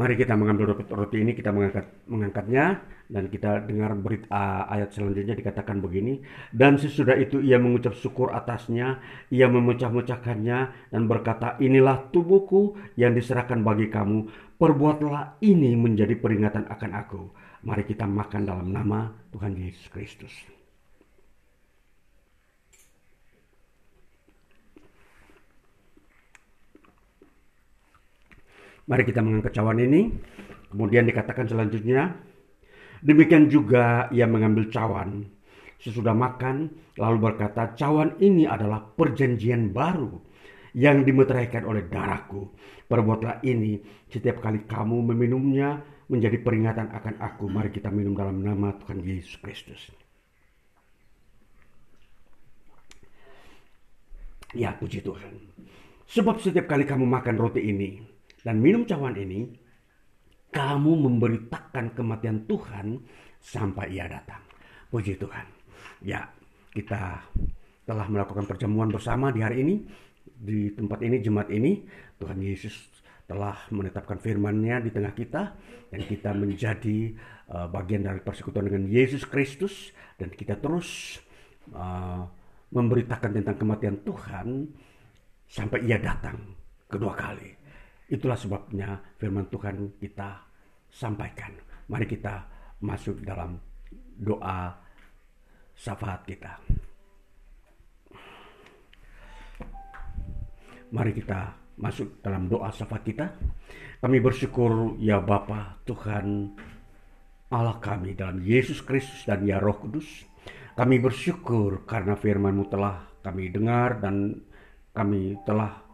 Mari kita mengambil roti ini, kita mengangkat, mengangkatnya, dan kita dengar berita ayat selanjutnya dikatakan begini. Dan sesudah itu ia mengucap syukur atasnya, ia memecah-mecahkannya dan berkata, inilah tubuhku yang diserahkan bagi kamu, perbuatlah ini menjadi peringatan akan aku. Mari kita makan dalam nama Tuhan Yesus Kristus. Mari kita mengangkat cawan ini. Kemudian dikatakan selanjutnya, demikian juga ia mengambil cawan. Sesudah makan, lalu berkata, cawan ini adalah perjanjian baru yang dimeteraikan oleh darahku. Perbuatlah ini setiap kali kamu meminumnya menjadi peringatan akan aku. Mari kita minum dalam nama Tuhan Yesus Kristus. Ya puji Tuhan. Sebab setiap kali kamu makan roti ini dan minum cawan ini, kamu memberitakan kematian Tuhan sampai ia datang. Puji Tuhan. Ya, kita telah melakukan perjamuan bersama di hari ini, di tempat ini, jemaat ini. Tuhan Yesus telah menetapkan firman-Nya di tengah kita dan kita menjadi uh, bagian dari persekutuan dengan Yesus Kristus dan kita terus uh, memberitakan tentang kematian Tuhan sampai ia datang kedua kali. Itulah sebabnya firman Tuhan kita sampaikan. Mari kita masuk dalam doa syafaat kita. Mari kita masuk dalam doa syafaat kita. Kami bersyukur ya Bapa Tuhan Allah kami dalam Yesus Kristus dan ya Roh Kudus. Kami bersyukur karena firman-Mu telah kami dengar dan kami telah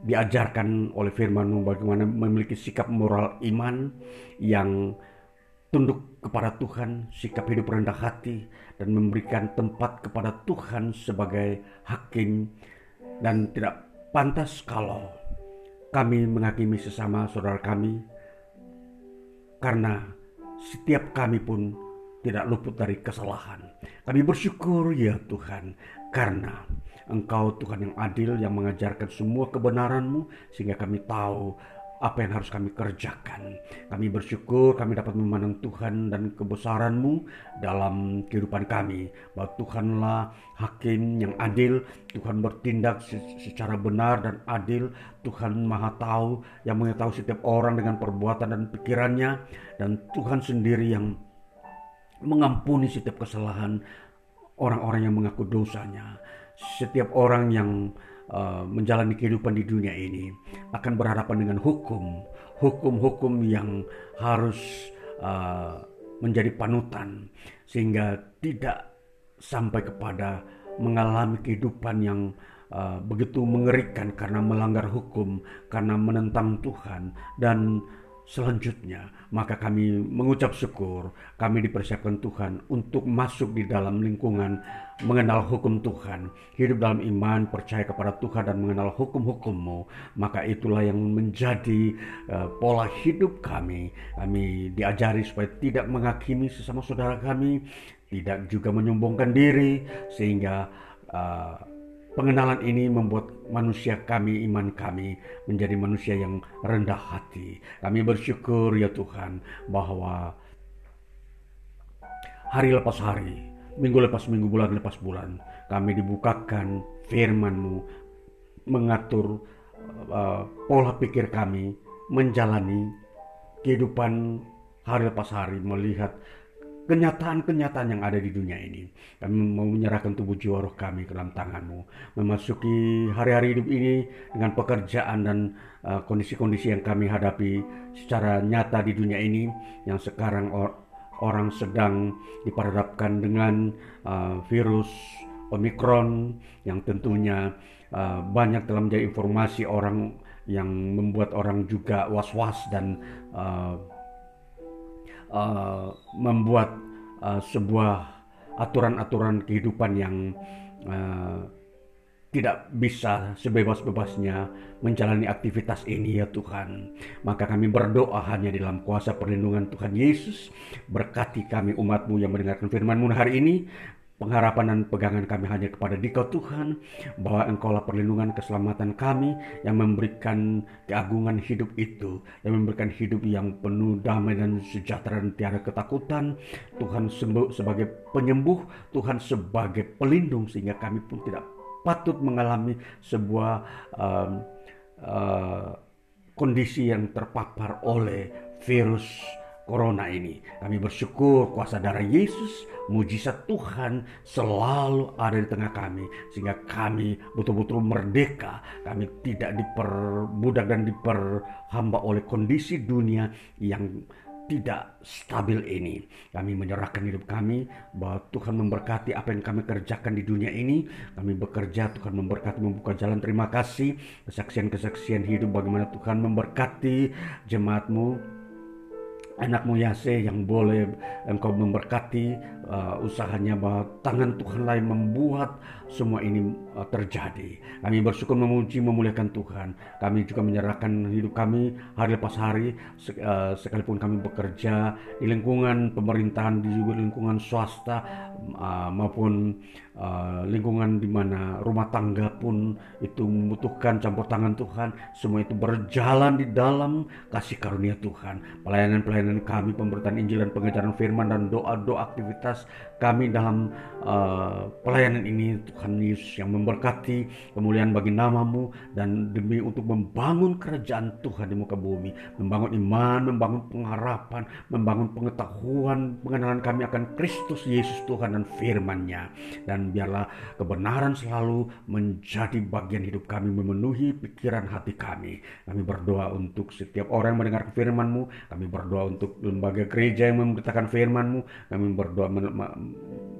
diajarkan oleh firman bagaimana memiliki sikap moral iman yang tunduk kepada Tuhan, sikap hidup rendah hati, dan memberikan tempat kepada Tuhan sebagai hakim dan tidak pantas kalau kami menghakimi sesama saudara kami karena setiap kami pun tidak luput dari kesalahan. Kami bersyukur ya Tuhan karena Engkau Tuhan yang adil yang mengajarkan semua kebenaranmu sehingga kami tahu apa yang harus kami kerjakan. Kami bersyukur kami dapat memandang Tuhan dan kebesaran-Mu dalam kehidupan kami. Bahwa Tuhanlah hakim yang adil, Tuhan bertindak secara benar dan adil, Tuhan maha tahu yang mengetahui setiap orang dengan perbuatan dan pikirannya, dan Tuhan sendiri yang mengampuni setiap kesalahan orang-orang yang mengaku dosanya. Setiap orang yang uh, menjalani kehidupan di dunia ini akan berhadapan dengan hukum, hukum-hukum yang harus uh, menjadi panutan sehingga tidak sampai kepada mengalami kehidupan yang uh, begitu mengerikan karena melanggar hukum, karena menentang Tuhan. Dan Selanjutnya, maka kami mengucap syukur, kami dipersiapkan Tuhan untuk masuk di dalam lingkungan mengenal hukum Tuhan, hidup dalam iman, percaya kepada Tuhan dan mengenal hukum-hukummu. Maka itulah yang menjadi uh, pola hidup kami. Kami diajari supaya tidak menghakimi sesama saudara kami, tidak juga menyombongkan diri, sehingga uh, Pengenalan ini membuat manusia kami, iman kami menjadi manusia yang rendah hati. Kami bersyukur ya Tuhan bahwa hari lepas hari, minggu lepas minggu, bulan lepas bulan, kami dibukakan firman-Mu mengatur uh, pola pikir kami menjalani kehidupan hari lepas hari melihat kenyataan-kenyataan yang ada di dunia ini. Kami mau menyerahkan tubuh jiwa roh kami ke dalam tanganmu. Memasuki hari-hari hidup ini dengan pekerjaan dan uh, kondisi-kondisi uh, yang kami hadapi secara nyata di dunia ini. Yang sekarang or orang sedang diperhadapkan dengan uh, virus Omikron yang tentunya uh, banyak dalam informasi orang yang membuat orang juga was-was dan uh, uh, membuat uh, sebuah aturan-aturan kehidupan yang uh, tidak bisa sebebas-bebasnya menjalani aktivitas ini ya Tuhan. Maka kami berdoa hanya dalam kuasa perlindungan Tuhan Yesus. Berkati kami umatmu yang mendengarkan firmanmu hari ini pengharapan dan pegangan kami hanya kepada Dikau Tuhan, bahwa Engkaulah perlindungan keselamatan kami yang memberikan keagungan hidup itu, yang memberikan hidup yang penuh damai dan sejahtera dan tiada ketakutan. Tuhan sebagai penyembuh, Tuhan sebagai pelindung sehingga kami pun tidak patut mengalami sebuah um, uh, kondisi yang terpapar oleh virus corona ini. Kami bersyukur kuasa darah Yesus mujizat Tuhan selalu ada di tengah kami sehingga kami betul-betul merdeka kami tidak diperbudak dan diperhamba oleh kondisi dunia yang tidak stabil ini. Kami menyerahkan hidup kami bahwa Tuhan memberkati apa yang kami kerjakan di dunia ini. Kami bekerja, Tuhan memberkati membuka jalan. Terima kasih kesaksian-kesaksian hidup bagaimana Tuhan memberkati jemaatmu anakmu Yase yang boleh engkau memberkati uh, usahanya bahwa tangan Tuhan lain membuat semua ini uh, terjadi. Kami bersyukur memuji memuliakan Tuhan. Kami juga menyerahkan hidup kami hari lepas hari uh, sekalipun kami bekerja di lingkungan pemerintahan di lingkungan swasta uh, maupun uh, lingkungan di mana rumah tangga pun itu membutuhkan campur tangan Tuhan. Semua itu berjalan di dalam kasih karunia Tuhan. Pelayanan-pelayanan kami, pemberitaan Injil dan pengejaran firman dan doa-doa aktivitas kami dalam uh, pelayanan ini. Tuhan Yesus yang memberkati kemuliaan bagi namamu dan demi untuk membangun kerajaan Tuhan di muka bumi. Membangun iman, membangun pengharapan membangun pengetahuan pengenalan kami akan Kristus Yesus Tuhan dan firman-Nya. Dan biarlah kebenaran selalu menjadi bagian hidup kami memenuhi pikiran hati kami. Kami berdoa untuk setiap orang yang mendengar firman-Mu. Kami berdoa untuk lembaga gereja yang memberitakan firman-Mu. Kami berdoa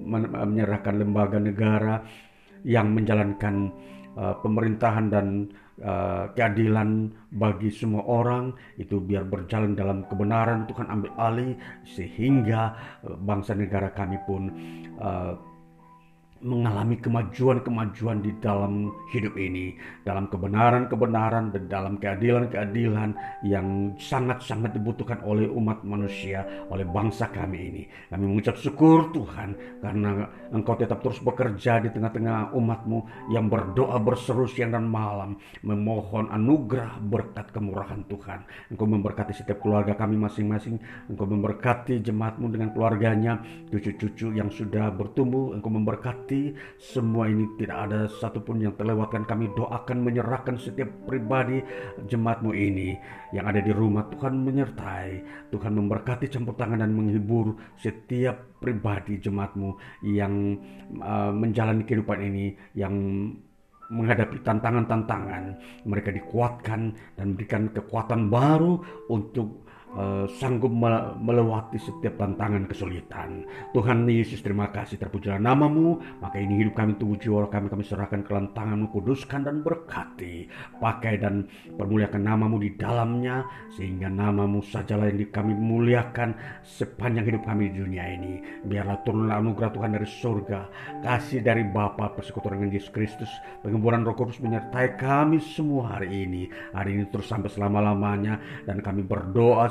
menyerahkan lembaga negara yang menjalankan uh, pemerintahan dan uh, keadilan bagi semua orang. Itu biar berjalan dalam kebenaran. Tuhan ambil alih sehingga uh, bangsa negara kami pun uh, mengalami kemajuan-kemajuan di dalam hidup ini, dalam kebenaran-kebenaran dan dalam keadilan-keadilan yang sangat-sangat dibutuhkan oleh umat manusia, oleh bangsa kami ini. Kami mengucap syukur Tuhan karena Engkau tetap terus bekerja di tengah-tengah umatmu yang berdoa berseru siang dan malam, memohon anugerah berkat kemurahan Tuhan. Engkau memberkati setiap keluarga kami masing-masing, Engkau memberkati jemaatmu dengan keluarganya, cucu-cucu yang sudah bertumbuh, Engkau memberkati semua ini tidak ada satupun yang terlewatkan. Kami doakan menyerahkan setiap pribadi jemaatmu ini yang ada di rumah. Tuhan menyertai Tuhan memberkati campur tangan dan menghibur setiap pribadi jemaatmu yang uh, menjalani kehidupan ini yang menghadapi tantangan-tantangan. Mereka dikuatkan dan berikan kekuatan baru untuk uh, sanggup melewati setiap tantangan kesulitan. Tuhan Yesus terima kasih terpujilah namamu, maka ini hidup kami tubuh jiwa kami kami serahkan ke tanganmu kuduskan dan berkati. Pakai dan permuliakan namamu di dalamnya sehingga namamu sajalah yang kami muliakan sepanjang hidup kami di dunia ini. Biarlah turunlah anugerah Tuhan dari surga, kasih dari Bapa persekutuan dengan Yesus Kristus, pengemburan Roh Kudus menyertai kami semua hari ini. Hari ini terus sampai selama-lamanya dan kami berdoa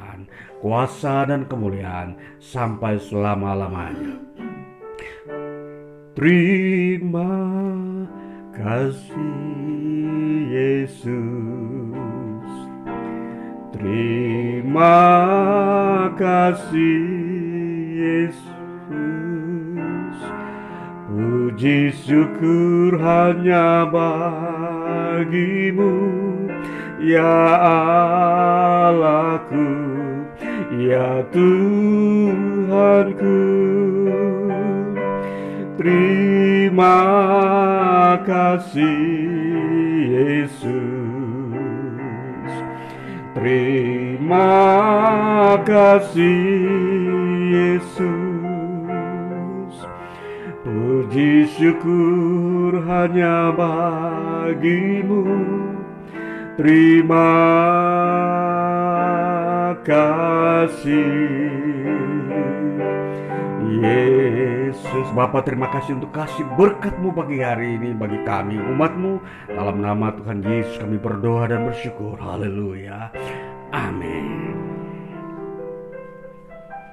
kerajaan, kuasa dan kemuliaan sampai selama-lamanya. Terima kasih Yesus. Terima kasih Yesus. Puji syukur hanya bagimu Ya Allahku, ya Tuhanku, terima kasih Yesus, terima kasih Yesus, puji syukur hanya bagimu Terima kasih. Yesus. Bapak terima kasih untuk kasih berkatmu pagi hari ini bagi kami umatmu. Dalam nama Tuhan Yesus kami berdoa dan bersyukur. Haleluya. Amin